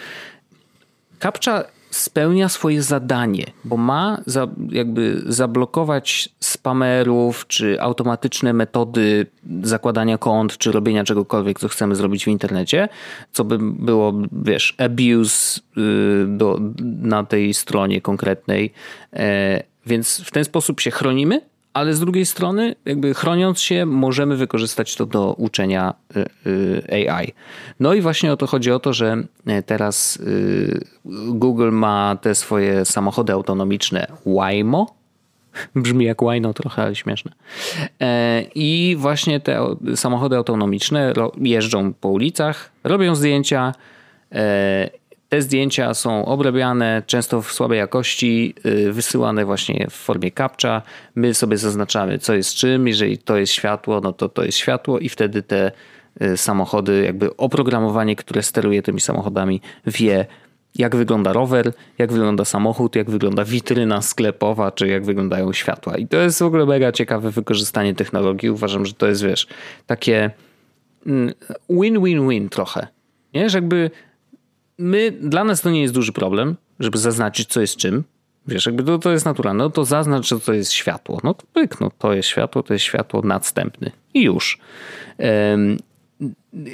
Kapcza spełnia swoje zadanie, bo ma za, jakby zablokować spamerów, czy automatyczne metody zakładania kont, czy robienia czegokolwiek, co chcemy zrobić w internecie, co by było, wiesz, abuse y, do, na tej stronie konkretnej. E, Więc w ten sposób się chronimy, ale z drugiej strony, jakby chroniąc się, możemy wykorzystać to do uczenia y, y, AI. No i właśnie o to chodzi o to, że e, teraz y, Google ma te swoje samochody autonomiczne Waymo. Brzmi jak łajno trochę, ale śmieszne. E, I właśnie te samochody autonomiczne jeżdżą po ulicach, robią zdjęcia. Te zdjęcia są obrabiane, często w słabej jakości, y, wysyłane właśnie w formie captcha. My sobie zaznaczamy, co jest czym. Jeżeli to jest światło, no to to jest światło i wtedy te y, samochody, jakby oprogramowanie, które steruje tymi samochodami, wie, jak wygląda rower, jak wygląda samochód, jak wygląda witryna sklepowa, czy jak wyglądają światła. I to jest w ogóle mega ciekawe wykorzystanie technologii. Uważam, że to jest, wiesz, takie mm, win-win-win trochę. Nie, że jakby my, dla nas to nie jest duży problem, żeby zaznaczyć, co jest czym. Wiesz, jakby to, to jest naturalne. No to zaznacz, że to jest światło. No to pyk, no to jest światło, to jest światło nadstępny. I już.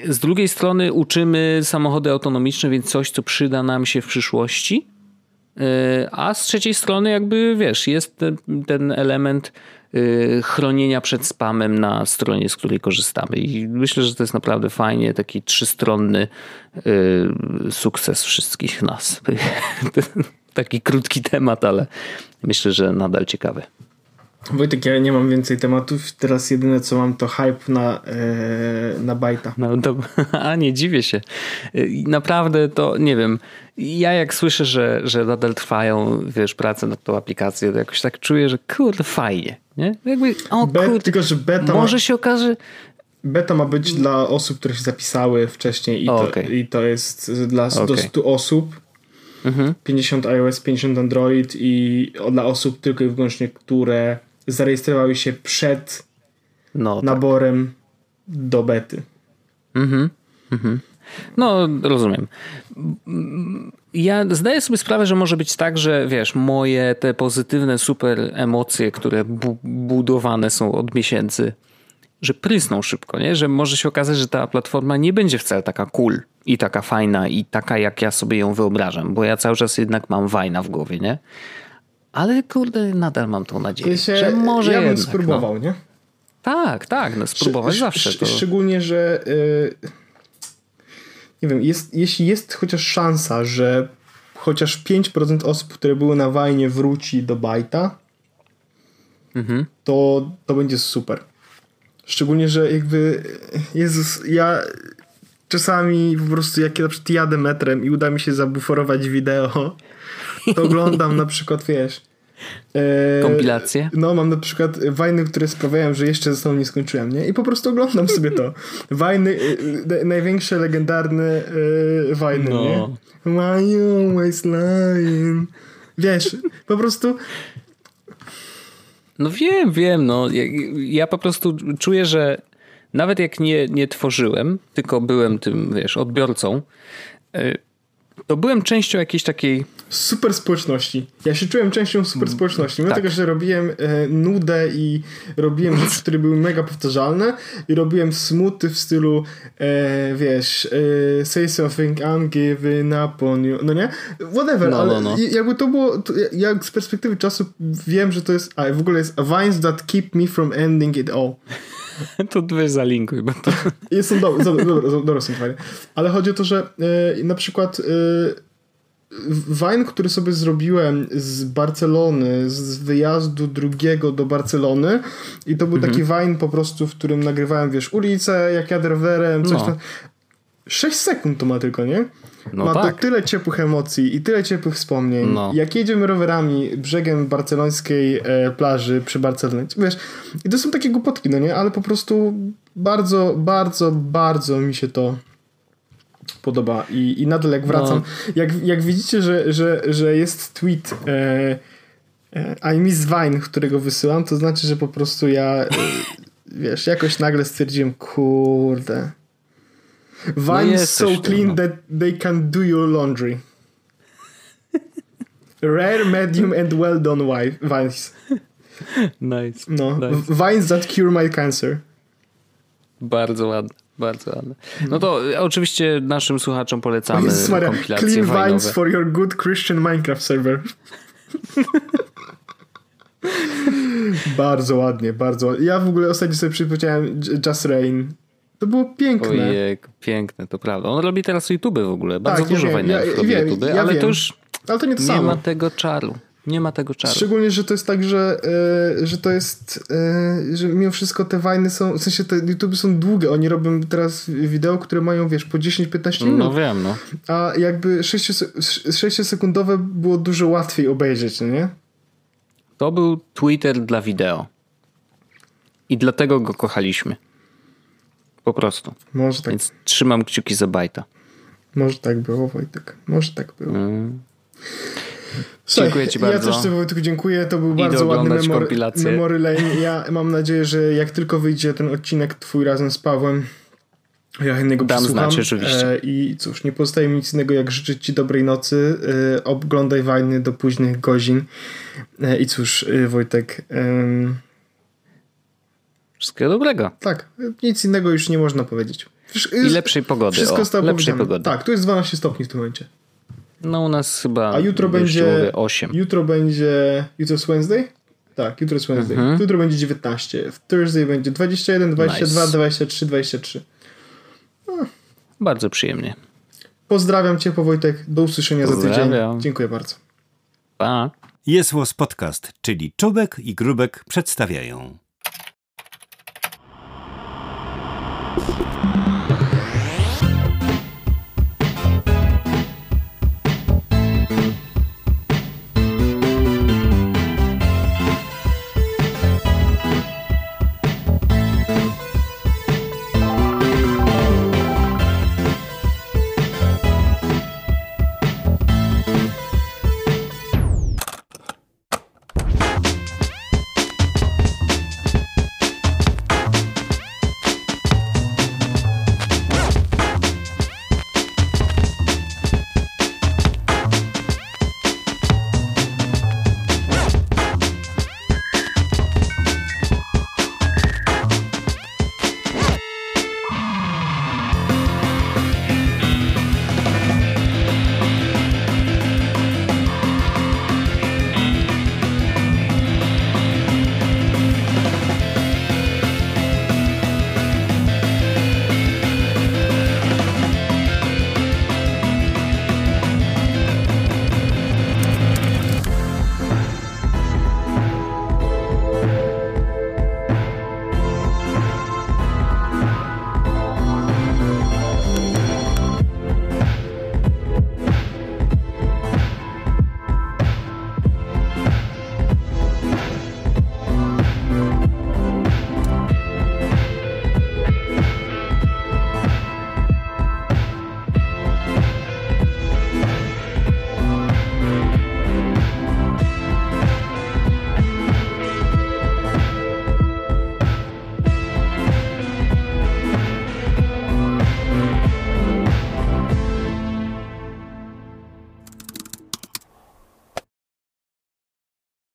Z drugiej strony uczymy samochody autonomiczne, więc coś, co przyda nam się w przyszłości. E, a z trzeciej strony, jakby wiesz, jest ten, element e, chronienia przed spamem na stronie, z której korzystamy. I myślę, że to jest naprawdę fajnie, taki trzystronny e, sukces wszystkich nas. taki krótki temat, ale myślę, że nadal ciekawy. Wojtek, ja nie mam więcej tematów. Teraz jedyne co mam to hype na, e, na bajta. No, to, a nie dziwię się. Naprawdę to nie wiem. Ja jak słyszę, że, że nadal trwają, wiesz, prace nad tą aplikacją, to jakoś tak czuję, że kurde, fajnie. Nie? Jakby, o kurde, tylko, że beta może ma, się okaże... Beta ma być dla osób, które się zapisały wcześniej i, o, to, okay. i to jest dla okay. do 100 osób. Mhm. 50 iOS, 50 Android i dla osób tylko i wyłącznie, które zarejestrowały się przed no, tak. naborem tak. do bety. Mhm. Mhm. No, rozumiem. Ja zdaję sobie sprawę, że może być tak, że wiesz, moje te pozytywne super emocje, które bu budowane są od miesięcy, że prysną szybko, nie? Że może się okazać, że ta platforma nie będzie wcale taka cool i taka fajna i taka, jak ja sobie ją wyobrażam, bo ja cały czas jednak mam wajna w głowie, nie? Ale kurde, nadal mam tą nadzieję, się, że może Ja bym jednak, spróbował, no. nie? Tak, tak, no spróbować Sz zawsze. To... Szczególnie, że yy, nie wiem, jest, jeśli jest chociaż szansa, że chociaż 5% osób, które były na wajnie wróci do bajta, mhm. to, to będzie super. Szczególnie, że jakby Jezus, ja czasami po prostu jak na przykład jadę metrem i uda mi się zabuforować wideo, to oglądam na przykład, wiesz... E, Kompilacje? No, mam na przykład wajny, które sprawiają, że jeszcze ze sobą nie skończyłem, nie? I po prostu oglądam sobie to. Wajny, e, największe legendarne e, wajny, no. nie? Why you always lying? Wiesz, po prostu... No wiem, wiem, no. Ja, ja po prostu czuję, że nawet jak nie, nie tworzyłem, tylko byłem tym, wiesz, odbiorcą, e, to byłem częścią jakiejś takiej super społeczności. Ja się czułem częścią super społeczności. Mimo tak. tego, że robiłem e, nudę i robiłem rzeczy, które były mega powtarzalne i robiłem smuty w stylu e, wiesz, e, say something, I'm giving up on you. No nie? Whatever, no, ale no, no. jakby to było, to, ja z perspektywy czasu wiem, że to jest, a w ogóle jest vines that keep me from ending it all. To weź zalinkuj, bo to... Są dobre, dobre, dobre, są fajne. Ale chodzi o to, że e, na przykład e, Wine, który sobie zrobiłem z Barcelony, z wyjazdu drugiego do Barcelony i to był mhm. taki wine po prostu, w którym nagrywałem, wiesz, ulicę, jak jadę rowerem, coś no. tam. 6 sekund to ma tylko, nie? No ma tak. to tyle ciepłych emocji i tyle ciepłych wspomnień. No. Jak jedziemy rowerami brzegiem barcelońskiej e, plaży przy Barcelonie, wiesz, i to są takie głupotki, no nie? Ale po prostu bardzo, bardzo, bardzo mi się to podoba i, i nadal jak wracam, no. jak, jak widzicie, że, że, że jest tweet e, e, I miss Vine, którego wysyłam, to znaczy, że po prostu ja e, wiesz, jakoś nagle stwierdziłem, kurde Vine no so clean that they can do your laundry. Rare, medium and well done vines. Nice. No, nice. vines that cure my cancer. Bardzo ładne. Bardzo ładne. No to e, oczywiście naszym słuchaczom polecamy Maria, kompilacje Clean wajnowe. vines for your good Christian Minecraft server. bardzo ładnie, bardzo ładnie. Ja w ogóle ostatnio sobie przypomniałem Just Rain. To było piękne. Ojej, piękne, to prawda. On robi teraz YouTube w ogóle. Bardzo tak, dużo ja ja, robi ja, YouTube, ale wiem. to już ale to nie, to nie ma tego czaru. Nie ma tego czaru. Szczególnie, że to jest tak, że, yy, że to jest, yy, że mimo wszystko te wajny są, w sensie te YouTube są długie. Oni robią teraz wideo, które mają, wiesz, po 10-15 minut. No wiem, no. A jakby 6-sekundowe było dużo łatwiej obejrzeć, no nie? To był Twitter dla wideo. I dlatego go kochaliśmy. Po prostu. Może tak. Więc trzymam kciuki za bajta. Może tak było, Wojtek. Może tak było. Mm. Słuchaj, dziękuję ci bardzo. Ja też Tobie tylko dziękuję. To był Idę bardzo ładny memory, memory lane. Ja mam nadzieję, że jak tylko wyjdzie ten odcinek twój razem z Pawłem, Ja chętnie go Dam przesłucham. znać, oczywiście. E, I cóż, nie pozostaje mi nic innego, jak życzyć Ci dobrej nocy. E, oglądaj wajny do późnych godzin. E, I cóż, Wojtek, em, Wszystkiego dobrego. tak, nic innego już nie można powiedzieć. Wsz- I lepszej pogody. Wszystko o, lepszej pogody. Tak, tu jest 12 stopni w tym momencie. No u nas chyba A jutro będzie. 8. Jutro będzie. Jutro jest Wednesday? Tak, jutro jest Wednesday. Mhm. Jutro będzie 19. W Thursday będzie 21, 22, Nice. 23, 23. Bardzo przyjemnie. Pozdrawiam Cię, Wojtek. Do usłyszenia za tydzień. Pozdrawiam. Dziękuję bardzo. Pa. Jest Podcast, czyli Czubek i Grubek przedstawiają. Thank you.